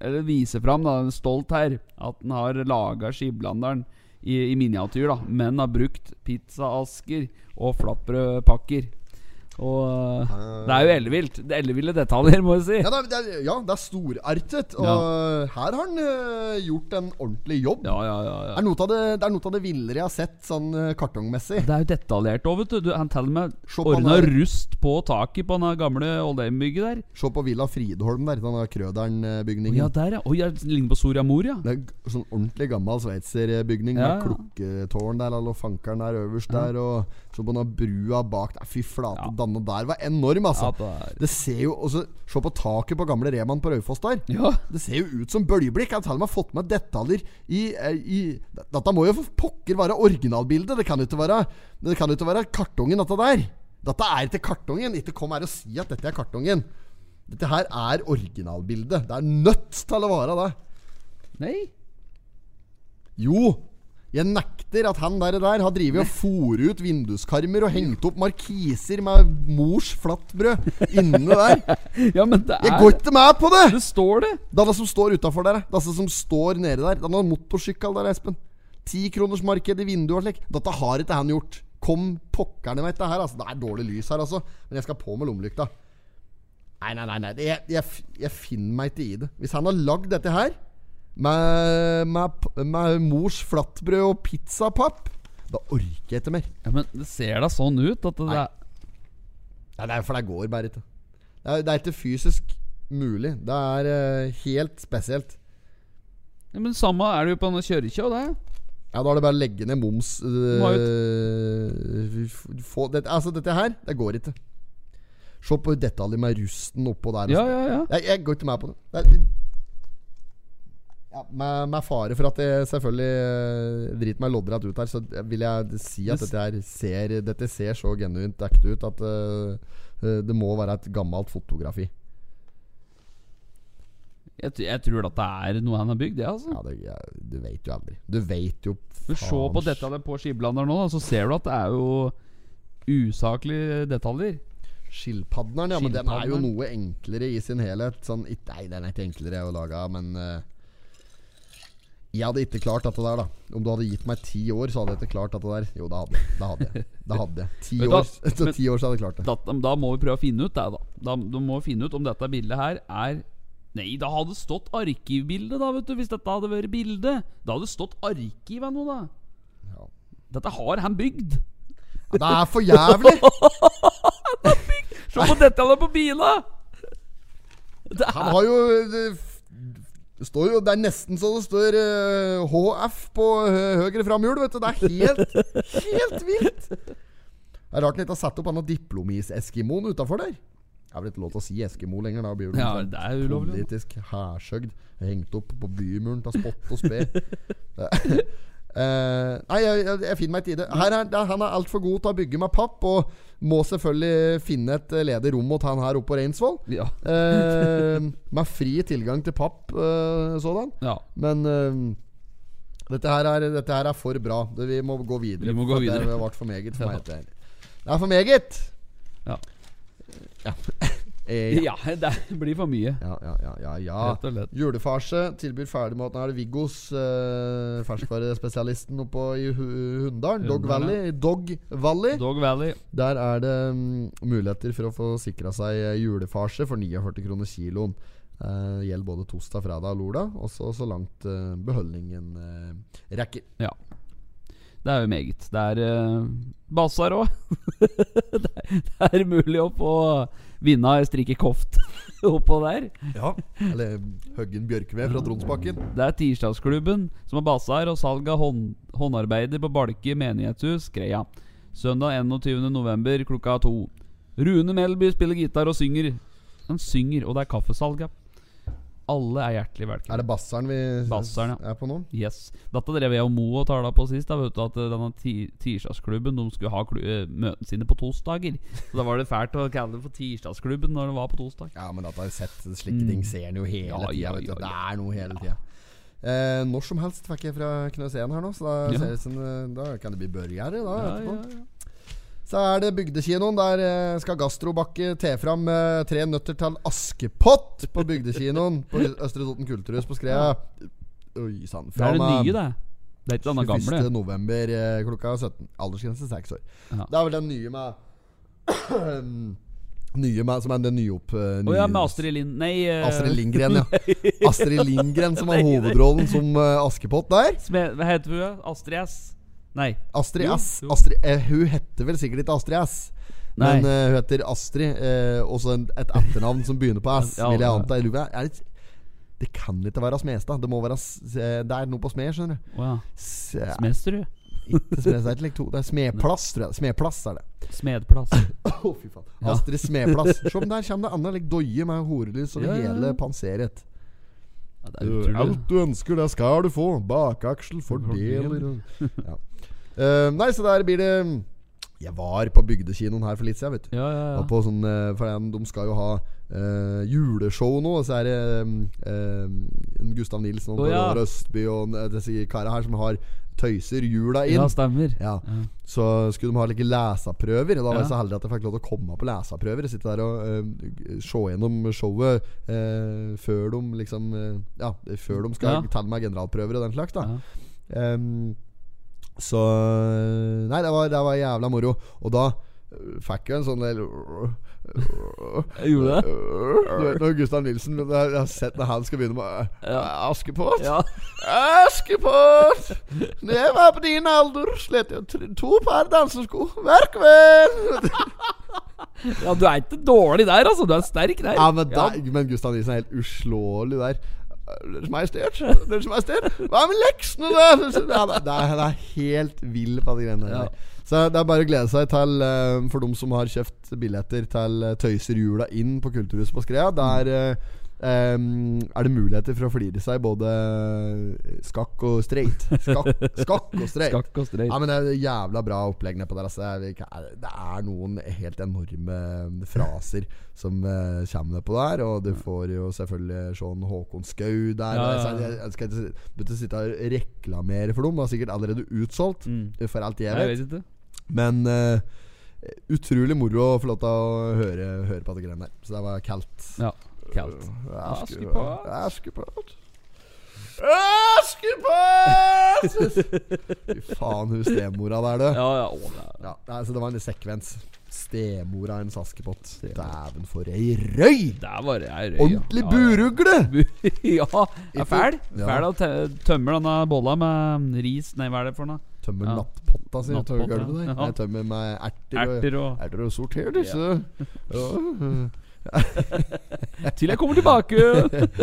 Eller viser fram, da, stolt her, at han har laga skiblanderen i, i miniatyr, da. Men har brukt pizzaasker og flappbrødpakker. Og uh, det er jo ellevilt. Det Elleville detaljer, må jeg si. Ja, det er, ja, det er storartet. Og her har han uh, gjort en ordentlig jobb. Ja, ja, ja, Det, ja. er noe av det, det det villere jeg har sett sånn eh, kartongmessig. Det er jo detaljert òg, vet du. Han til og med ordna rust på taket på den gamle Oldheim-bygget der. Se på Villa Fridholm der, den Krøderen-bygningen. ja, der, ja. Oi, jeg ligner på Soria Moria. Det er sånn ordentlig gammel sveitserbygning Ja, med ja. klokketårn der, og fankeren der øverst der, og så på den brua bak der. Fy flate, Ja. danne der var enorm, altså. Ja, det Det ser jo også Se på taket på gamle Reman på Raufoss der. Ja. Det ser jo ut som bølgeblikk. Jeg har til og med fått med detaljer i, eh, i Dette må jo for pokker være originalbildet. Det kan jo ikke være Det kan jo ikke være kartongen, dette der. Dette er ikke kartongen. Ikke kom her og si at dette er kartongen. Dette her er originalbildet. Det er nødt til å være det. Nei. Jo, jeg nekter at han der, der har drevet og fôret ut vinduskarmer og hengt opp markiser med mors flatbrød inne der. [LAUGHS] Ja, men det Jeg er går ikke med på det! Det står det. Det er det som står utafor der. Det er det som står nede der. Det er noen motorsykkel der, Espen. Tikronersmarked i vinduet og slik. Dette har ikke han gjort. Kom pokkerne meg etter her, altså. Det er dårlig lys her, altså. Men jeg skal på med lommelykta. Nei, nei, nei. nei. Jeg, jeg, jeg finner meg ikke i det. Hvis han har lagd dette her med, med, med mors flatbrød og pizzapapp, da orker jeg ikke mer. Ja, Men det ser da sånn ut at det Nei. er Nei, det er for det går bare ikke. Det er, det er ikke fysisk mulig. Det er uh, helt spesielt. ja, Men samme er det jo på denne kjørekjøa, det. Ja, da er det bare å legge ned moms uh, få, det, Altså, dette her, det går ikke. Se på detaljer med rusten oppå der. Ja, sånn. ja, ja. Jeg, jeg går ikke med på det. det er, ja, med, med fare for at jeg selvfølgelig øh, driter meg loddrett ut her, så vil jeg si at dette her ser Dette ser så genuint ekte ut at øh, det må være et gammelt fotografi. Jeg, jeg tror at det er noe han har bygd, det, altså. Ja, det, ja, Du vet jo aldri. Du vet jo faen se på dette på skiblanderen nå, da, så ser du at det er jo usaklige detaljer. Skilpadderen, ja. Men den er jo noe enklere i sin helhet. Sånn, nei, den er ikke enklere å lage, men eh, Jeg hadde ikke klart dette der, da. Om du hadde gitt meg ti år, så hadde jeg ikke klart dette der. Jo, det hadde. Det hadde jeg. Det hadde jeg. Ti år, [LAUGHS] etter ti år så hadde jeg klart det. Da, da må vi prøve å finne ut det, da. da. Du må finne ut om dette bildet her er Nei, da hadde det stått arkivbilde, da, vet du. Hvis dette hadde vært bilde. Da hadde det stått arkiv ennå, da. Ja. Dette har han bygd. Det er for jævlig! [LAUGHS] Se på detaljene på bila! Han har jo det, står jo Det er nesten så det står uh, HF på hø- høyre framhjul, vet du. Det er helt, helt vilt! Det er rart han ikke har satt opp denne diplomis-eskimoen utafor der. Jeg har vel ikke lov til å si Eskimo lenger. Da blir Ja, sånn det er ulovlig. Politisk hærsøgd. Hengt opp på bymuren til spott og spe. [LAUGHS] Eh, nei, jeg, jeg, jeg finner meg ikke i det. Er, det han er altfor god til å bygge med papp, og må selvfølgelig finne et eh, ledig rom mot han her oppe på Reinsvoll. ja, uh, [LAUGHS] med fri tilgang til papp uh, sådan. ja. Men dette, her er, dette her er for bra. Det, vi må gå videre. Vi må gå videre. Det har vært for meget for meg. Det er for meget! Ja. Ja. [LAUGHS] Eh, ja. Ja, [LAUGHS] det blir for mye. Ja, ja, ja, ja, ja. Rett og slett. Julefarse tilbyr ferdigmat. Nå er det Viggos, eh, ferskvarespesialisten oppe i Hundalen Hunndalen. Dog Valley. Dog Valley. Dog Valley. Der er det um, muligheter for å få sikra seg eh, julefarse for 49 kroner kiloen. Uh, gjelder både torsdag, fredag og lørdag, og så så langt uh, beholdningen uh, rekker. Ja. Det er jo meget. Det er uh, basar òg. det, det er mulig å få vinne ei strikkekoft [LAUGHS] oppå der. Ja Eller Høggen Bjørkved fra Tronsbakken. Det er Tirsdagsklubben som har basar og salg av hånd, håndarbeider på Balke menighetshus, Skreia. Søndag 21.11. klokka to. Rune Melby spiller gitar og synger. Han synger, og det er kaffesalg, ja. Alle er hjertelig Er det Basseren vi Basseren, ja. er på nå? Yes. Dette drev jeg og Mo og tala på sist. Da, vet du At eh, denne tirsdagsklubben De skulle ha eh, møtene sine på torsdager. Så Da var det fælt å kalle det for tirsdagsklubben når det var på torsdag. Ja, men jeg har sett slike ting, ser en jo hele Mm. Ja, tida. ja, vet ja, Det er noe hele tida. Eh, når som helst fikk jeg fra Knøs 1 her nå, så da, Ja. ser det som, eh, da kan det bli burgere. Da, etterpå. Så er det Bygdekinoen. Der eh, skal Gastrobakke te fram eh, tre nøtter til Askepott på Bygdekinoen på Østre Toten kulturhus på Skrea. Oi sann. Det er det nye, det. Det er ikke denne gamle. 1. november eh, klokka 17. Aldersgrense 6 år. Ja. Det er vel den nye med [CLEARS THROAT] Nye med Som er den nye opp... eh, oh ja, med Astrid Lind... Nei uh... Astrid Lindgren, ja. [LAUGHS] Astrid Lindgren som har [LAUGHS] hovedrollen som Askepott der. Hva heter hun? Astrid S? Nei. Astrid Jo, S. jo. Astrid, eh, hun heter vel sikkert ikke Astrid S. Men Nei. eh, hun heter Astrid. uh, også en, et etternavn som begynner på S. [LAUGHS] Ja, vil jeg anta. Jeg Er det, det kan ikke være Smestad. Det må være s- eh, Det er noe på Smed, skjønner du. Wow. ja. S- eh, Smesterud. Ikke Smed, det er. Det er Smedplass, tror jeg. Smedplass er det. Smedplass. [LAUGHS] Å, fy faen. Ja. Astrid Smedplass. Se om [LAUGHS] der kommer det Anna like doie med horelys over Ja, ja, ja. hele panseret. Ja, det er utrolig. Alt du ønsker, det skal du få. Bakaksel fordeler ja. Eh, Nei, så der blir det Jeg var på bygdekinoen her for litt siden, vet du. Ja, ja, ja. på sånn, eh, for de- skal jo ha uh, juleshow nå. Og så er det um, en Gustav Nilsen og oh, ja. Røstby og disse karene her som har tøyser jula inn. Ja, stemmer. Ja. Ja. Så skulle de ha like leseprøver. Da var jeg så heldig at jeg fikk lov til å komme på leseprøver. Sitte der og uh, se gjennom showet uh, før de liksom uh, Ja, før de skal Ja. telle med generalprøver og den slags. da Ja. Så Nei, det var, det var jævla moro. Og da eh, fikk jeg en sånn del Jeg gjorde det? Du vet når Gustav Nilsen Jeg har sett når han skal begynne med Ja. Askepott. Ja. Askepott! Når jeg var på din alder, slet jeg to par dansesko hver kveld. ja, du er ikke dårlig der, altså. Du er sterk der. Ja, men, der, men Gustav Nilsen er helt uslåelig der. Deres Majestet, Deres Majestet, hva med leksene, da? Ja, det, det, er, er helt vill på de greiene Ja. der. Så det er bare å glede seg til, eh, for dem som har kjøpt billetter til eh, Tøyser jula inn på Kulturhuset på Skrea. Der eh, em, er det muligheter for å flire seg både skakk og streit. Skakk, [LAUGHS] skakk og streit. Skakk og streit. Ja, men det er jævla bra opplegg nedpå der. Altså. Det, er, det noen helt enorme fraser som uh, kommer nedpå der. Og du får jo selvfølgelig sånn Håkon Skau der. Ja, ja, ja. Jeg, skal ikke begynne å sitte og reklamere for dem. Det er sikkert allerede utsolgt. Mm. For alt jeg Jeg vet. vet. Men uh, utrolig moro å få lov til å høre, høre på det greiene der. Så det var kaldt. Ja. Kaldt. Askepott. Askepott. Askepott! [LAUGHS] Fy faen, hun stemora der, du. Ja, ja. Å, Ja, nei, så det var en sekvens. Stemora hennes Askepott. Dæven, for ei røy! Der var det ei røy. Ordentlig Ja, ja. burugle! Bu- [LAUGHS] ja, er fæl. Ja. Fæl å tømmer tømme denne bolla med ris Nei, hva er det for noe? Tømmer Ja. nattpotta si Nattpott, gulvet der. ja. Nei, tømmer med erter, Erter og og og sorter disse. Ja. [LAUGHS] [LAUGHS] Til jeg kommer tilbake!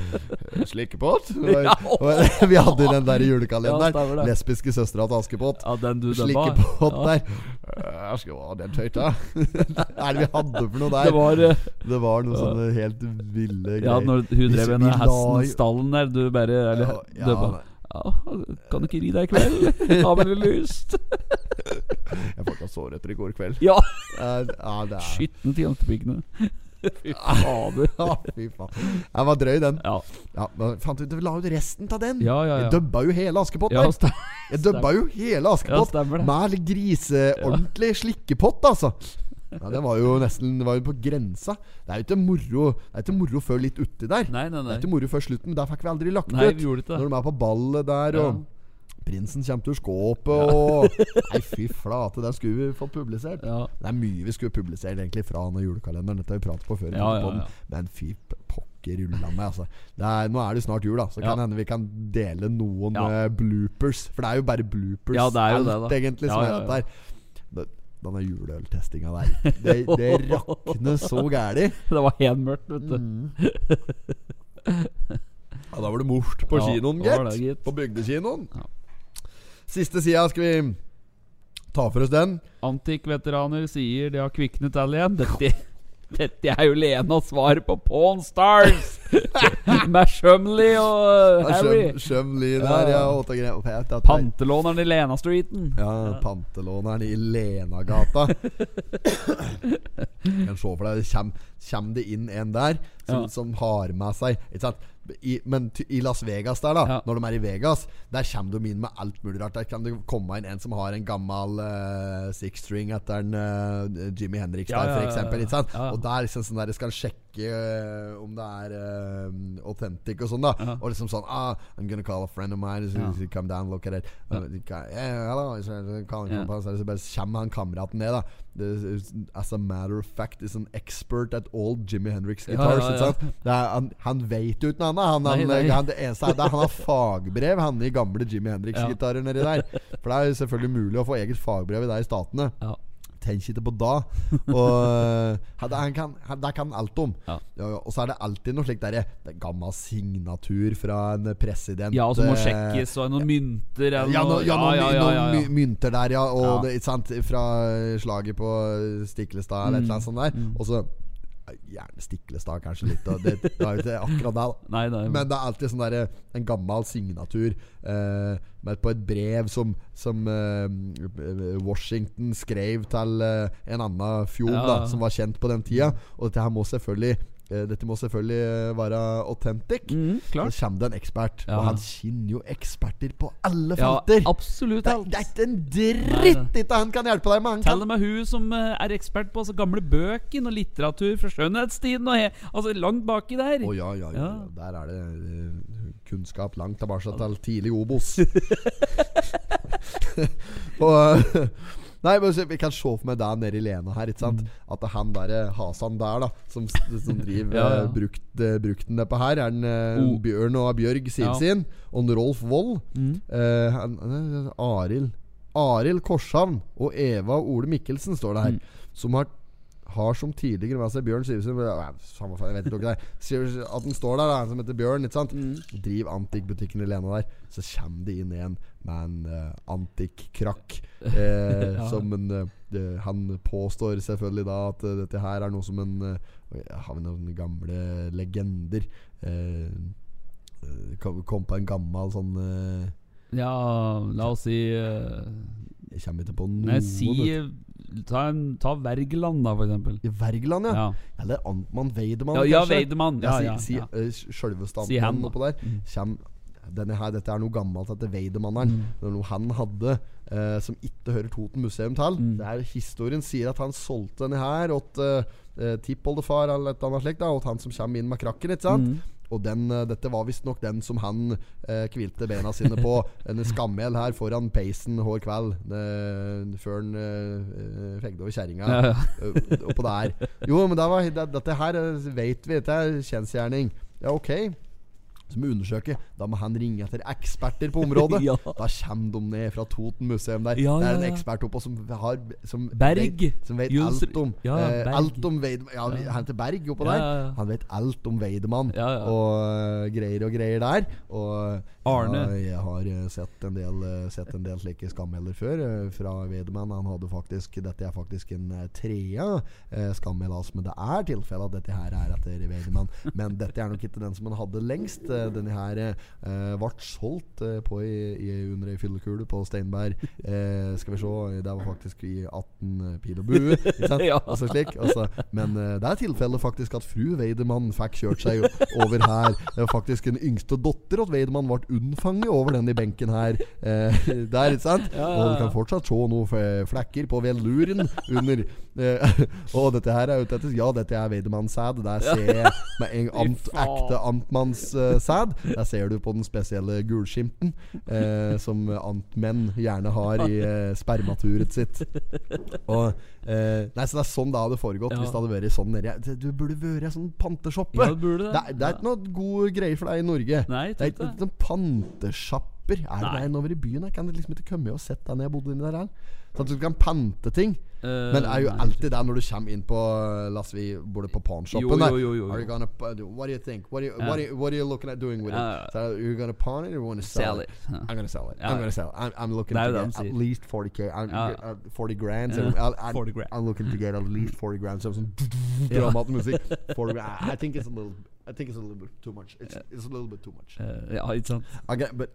[LAUGHS] Slikkepott. [LAUGHS] Ja. Vi hadde den der julekalenderen. Ja. Lesbiske søstera til Askepott. Ja, den du. Slikkepott Ja. der. Jeg skal ha den tøyta. Hva er det vi hadde for noe der? Det var eh, Det var noe sånne helt ville greier. Ja, når hun drev med hesten-stallen der, du bare Eller Ja, dømma. Ja, kan du ikke ri deg i kveld? Har vel lyst? Jeg får ikke sår etter i går kveld. Ja! Eh, Ja, Skitne til jantepiggene. [LAUGHS] Fy fader. Ja, fy faen. Den var drøy, den. Ja, Ja, men fant ut la ut resten av den. ja, ja. Jeg ja. dubba jo hele Askepott Ja, der. Jeg dubba jo hele Askepott ja, det. med griseordentlig slikkepott, altså. Ja, det var jo nesten Det var jo på grensa. Det er jo ikke moro Det er ikke moro før litt uti der. Nei, nei, Det nei. er ikke moro før slutten, men der fikk vi aldri lagt Nei, ut. vi gjorde ikke det. Når de er på ballet der, og. Prinsen kommer til skåpet og Nei, fy flate, den skulle vi fått publisert. Ja. Det er mye vi skulle publisert egentlig fra den julekalenderen. Dette har vi pratet på før. Ja, ja, ja. Men fy pokker rulla meg, altså. Det er, nå er det jo snart jul, da, så kan hende vi kan dele noen eh, bloopers. For det er jo bare bloopers Ja, det er jo alt, det, da. egentlig, som Ja, er ja, dette her. Denne juleøltestinga der. Det, det [LAUGHS] rakner så gæli. Det var helt mørkt, vet du. Mm. [LAUGHS] Ja, da var det mort på Ja, kinoen, gitt. På bygdekinoen. Ja. Siste sida skal vi ta for oss den. Antikkveteraner sier de har kviknet all igjen. Dette, dette er jo Lenas svar på Pawn Stars! [LAUGHS] Med Shumley og Harry. Skjøm, skjømli der, Ja. ja. og. Pantelåneren i Lena-streeten. Ja, pantelåneren i Lenagata. [LAUGHS] kan se for deg kjem det inn en der som, Ja. som har med seg Ikke sant? I, men i Las Vegas der, da Ja. når de er i Vegas, der kommer de inn med alt mulig rart. Der kan det komme inn en som har en gammel uh, six string etter en uh, Jimmy Henrik Ja, der, for ja, eksempel. ja. Sant? Ja, ja. Og der liksom sånn der skal sjekke uh, om det er uh, authentic og sånn, da. Ja. Og liksom sånn ah, I'm gonna call a friend of mine. So Ja. come down, look at it. Ja. Uh, yeah, hello. So, calling så så bare kommer han kameraten ned, da. As a matter of fact is an expert at all Jimmy Hendrix Ja, guitars. ja, ja. er, han, han vet noe annet. Han, Nei, han, nei. han, eneste det han har fagbrev, han i gamle Jimmy Hendrix-gitarer nedi der. For det er selvfølgelig mulig å få eget fagbrev i de statene. Ja. Tenk ikke på da. Og uh, han, kan, Det kan alt om. Ja. Og så er det alltid noe slikt derre er Gammel signatur fra en president. Ja, som må eh, sjekkes, og noen mynter eller ja, no, ja, noen, ja, ja, noen ja, my- mynter der, ja. Og. Det, sant, fra slaget på Stiklestad eller et eller annet sånt der. Mm. Og så Gjerne Stiklestad, kanskje litt. Det, det er jo ikke akkurat det, da. Nei, nei. Men det er alltid sånn der, en gammel signatur uh, med på et brev som, som uh, Washington skrev til uh, en annen fjord Ja. da, som var kjent på den tida. Og dette her må selvfølgelig eh, Dette må selvfølgelig eh, være autentic. Mm, klart. Så kommer det en ekspert, Ja. og han kjenner jo eksperter på alle Ja, absolutt det, alt. det er ikke en dritt ikke han kan hjelpe deg med! Han Til og med hun som eh, er ekspert på altså, gamle bøker og litteratur fra skjønnhetstiden Altså langt baki der. Å ja, ja, ja, ja. Ja. Der er det eh, kunnskap langt tilbake til tidlig Obos. [LAUGHS] [LAUGHS] og [LAUGHS] Nei, men Vi kan se for meg deg nede i Lena her. Ikke sant? At det er han der eh, Hasan der, da som, som driver [LAUGHS] Ja, ja. eh, brukt, eh, brukten nedpå her, er en uh, oh. Bjørn og Bjørg Ja. Sivsin. Og en Rolf Wold. Mm. Uh, han- Arild Arild Korshavn og Eva Ole Mikkelsen står det her. Mm. Som har har som tidligere med seg Bjørn Sivesen Jeg vet ikke det. [LAUGHS] At den står der, da, som heter Bjørn. Ikke sant? Mm. Driv antikkbutikken i Lena der. Så kommer det inn en med en uh, antikkrakk. [LAUGHS] Eh, Ja. Som en eh, Han påstår selvfølgelig da at eh, dette her er noe som en Har vi noen gamle legender? Kom, kom på en gammel sånn Ja, la oss si Jeg kommer ikke på noen Nei, si. Ta, en, ta Wergeland, da, for eksempel. Vergeland, Wergeland, ja. Ja, Eller Antmann Weidemann, ja, ja? Weidemann. Ja, Ja, ja, si, ja. si eh, Sjølveste Si Antmann da. oppå der. Mm. Kjem, her, dette er noe gammelt etter Weidemanneren. Mm. Det er noe han hadde eh, som ikke hører Toten museum til. Mm. Det er Historien sier at han solgte denne her til uh, tippoldefar eller et annet slikt. Og han som kommer inn med krakken. Ikke sant? Mm. Og den, eh, dette var visstnok den som han hvilte bena sine på. [LAUGHS] en skammel her foran peisen hver kveld. eh, før han eh, fegde over kjerringa. Ja, ja. Uh, [LAUGHS] oppå der. Jo, men det var, det, dette her uh, vet vi. Dette er kjensgjerning. Ja, ok. Så må vi undersøke. Da må han ringe etter eksperter på området. [LAUGHS] Ja. Da kommer de ned fra Toten museum der. Ja, det er en ekspert oppå som har som Berg. Vet, som vet Jules- alt om ja, eh, Alt om Weidemann. Ja, han heter Berg oppå der. Han vet alt om Weidemann og eh, greier og greier der. Og Arne. Ja, jeg har eh, sett en del eh, Sett en del slike skammelder før eh, fra Weidemann. Han hadde faktisk Dette er faktisk en trea uh, skammel, altså, men det er tilfelle at dette her er etter Weidemann. Men dette er nok ikke den som han hadde lengst. eh, eh, denne her eh, ble solgt eh, på i, i, under ei fyllekule på Steinberg. Eh, skal vi se, det var faktisk i 18 pil og bue. [LAUGHS] Ja. Altså slik, altså, men eh, det er tilfellet faktisk at fru Weidemann fikk kjørt seg over her. Det var faktisk en yngste datter at Weidemann ble unnfanget over denne benken her. Eh, der, ikke sant? Ja, ja, Og du kan fortsatt se noen flekker på veluren under eh, [LAUGHS] Og dette her er ute etter Ja, dette er Weidemann-sæd. Der ser jeg med en [LAUGHS] amt, ekte amtmannssæd. Der ser du på den spesielle gulskimten eh, som antmenn gjerne har i eh, spermaturet sitt. Og eh, Nei, så det er sånn det hadde foregått Ja. hvis det hadde vært sånn nedi Du burde vært en sånn panteshoppe. Ja, det det. det, er, ikke noe gode greier for deg i Norge. Nei, det er ikke noen pantesjapper. Er det der over i byen? Jeg kan liksom ikke komme og sette deg ned og bodde inni der. Sånn at du kan pante ting. Eh, Men det er jo alltid der når du kommer inn på La oss vi bor på jo. Are you gonna, what do you think? What, do you, what, you, what are you looking at doing with ja. it? So are you gonna pawn it or you wanna sell, Sell it? it. I'm gonna sell it. I'm gonna sell it. I'm, I'm looking to get at least 40k. I'm, uh, 40 grand. So I'll, I'm, 40 grand. I'm looking to get at least 40 grand. Så sånn [LAUGHS] [LAUGHS] dramatisk musikk. 40 grand. I think it's a little. I think it's a little bit too much. It's, it's a little bit too much. Uh, ja, ikke sant? Okay, but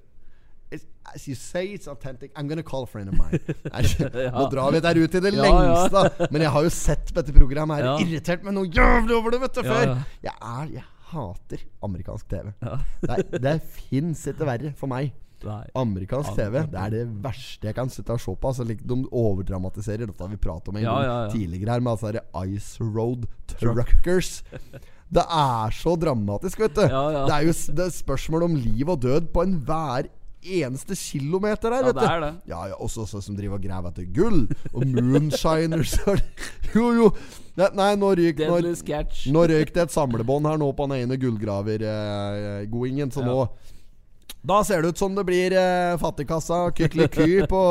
as you say it's authentic I'm gonna call a friend of mine. [LAUGHS] ja. Nå drar vi der ut i det Ja, lengste. ja. Men jeg har jo sett på dette programmet her Ja. irritert meg noe jævlig over det, vet du, før. Jeg er Jeg hater amerikansk TV. Det, det fins ikke verre for meg. Nei. Amerikansk TV Det er det verste jeg kan sitte og se på. Altså, de overdramatiserer dette har vi pratet om en gang ja, ja. tidligere her, med altså, Ice Road Truckers. Det er så dramatisk, vet du. Det er jo det er spørsmål om liv og død på enhver eneste kilometer der, Ja, vet det er det. Ja, ja, også sånn som driver og graver etter gull. Og moonshiners [LAUGHS] Jo, jo. Nei, nå ryk nå, nå røyk det et samlebånd her nå på den ene gullgravergoingen, så Ja. nå da ser det ut som det blir eh, fattigkassa kykeliky [LAUGHS] på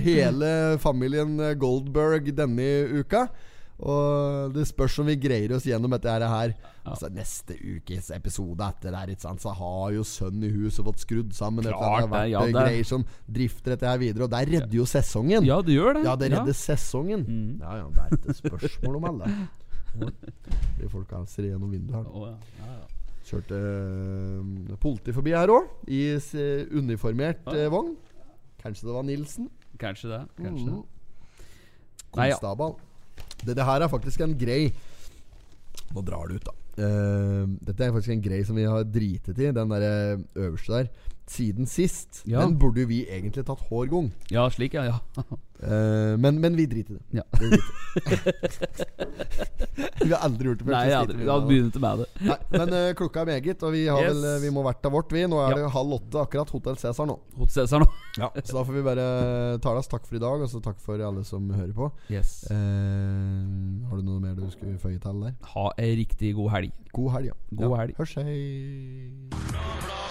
hele familien eh, Goldberg denne uka. Og det spørs om vi greier oss gjennom dette her. Altså Neste ukes episode etter der, ikke sant? så har jo sønnen i huset fått skrudd sammen. Klart har det, vært ja, eh, det- greier som drifter dette her videre. Og der redder jo sesongen. Ja, det gjør det. Ja, det redder sesongen. Mm. Ja, ja, det er ikke spørsmål om alle. [LAUGHS] De folka ser gjennom vinduet her. Oh, ja. Ja, ja. Kjørte uh, politi forbi her òg, i s- uniformert uh, vogn. Kanskje det var Nilsen. Kanskje det. Kanskje Mm. ja. Konstabel. Det, det her er faktisk en grei Nå drar det ut, da. Uh, dette er faktisk en grei som vi har dritet i, den der øh, øverste der. Siden sist. Ja. Den burde jo vi egentlig tatt hver gang. Ja, slik, ja. ja. [LAUGHS] Eh, men, men vi driter i det. Ja. Det vi. [LAUGHS] vi har aldri gjort det før. Nei, jeg hadde, hadde det. begynt med det. Nei, men uh, klokka er meget, og vi, har Yes. vel, eh, vi må hvert av vårt, vi. Nå er Ja. det halv åtte akkurat. Hotell Cæsar nå. Hotel Cæsar nå. [LAUGHS] Så da får vi bare ta oss. Takk for i dag, og så takk for alle som hører på. Yes. Uh, har du noe mer du skulle føye til der? Ha ei riktig god helg. God helg, ja. God ja. helg. Hørs, hei.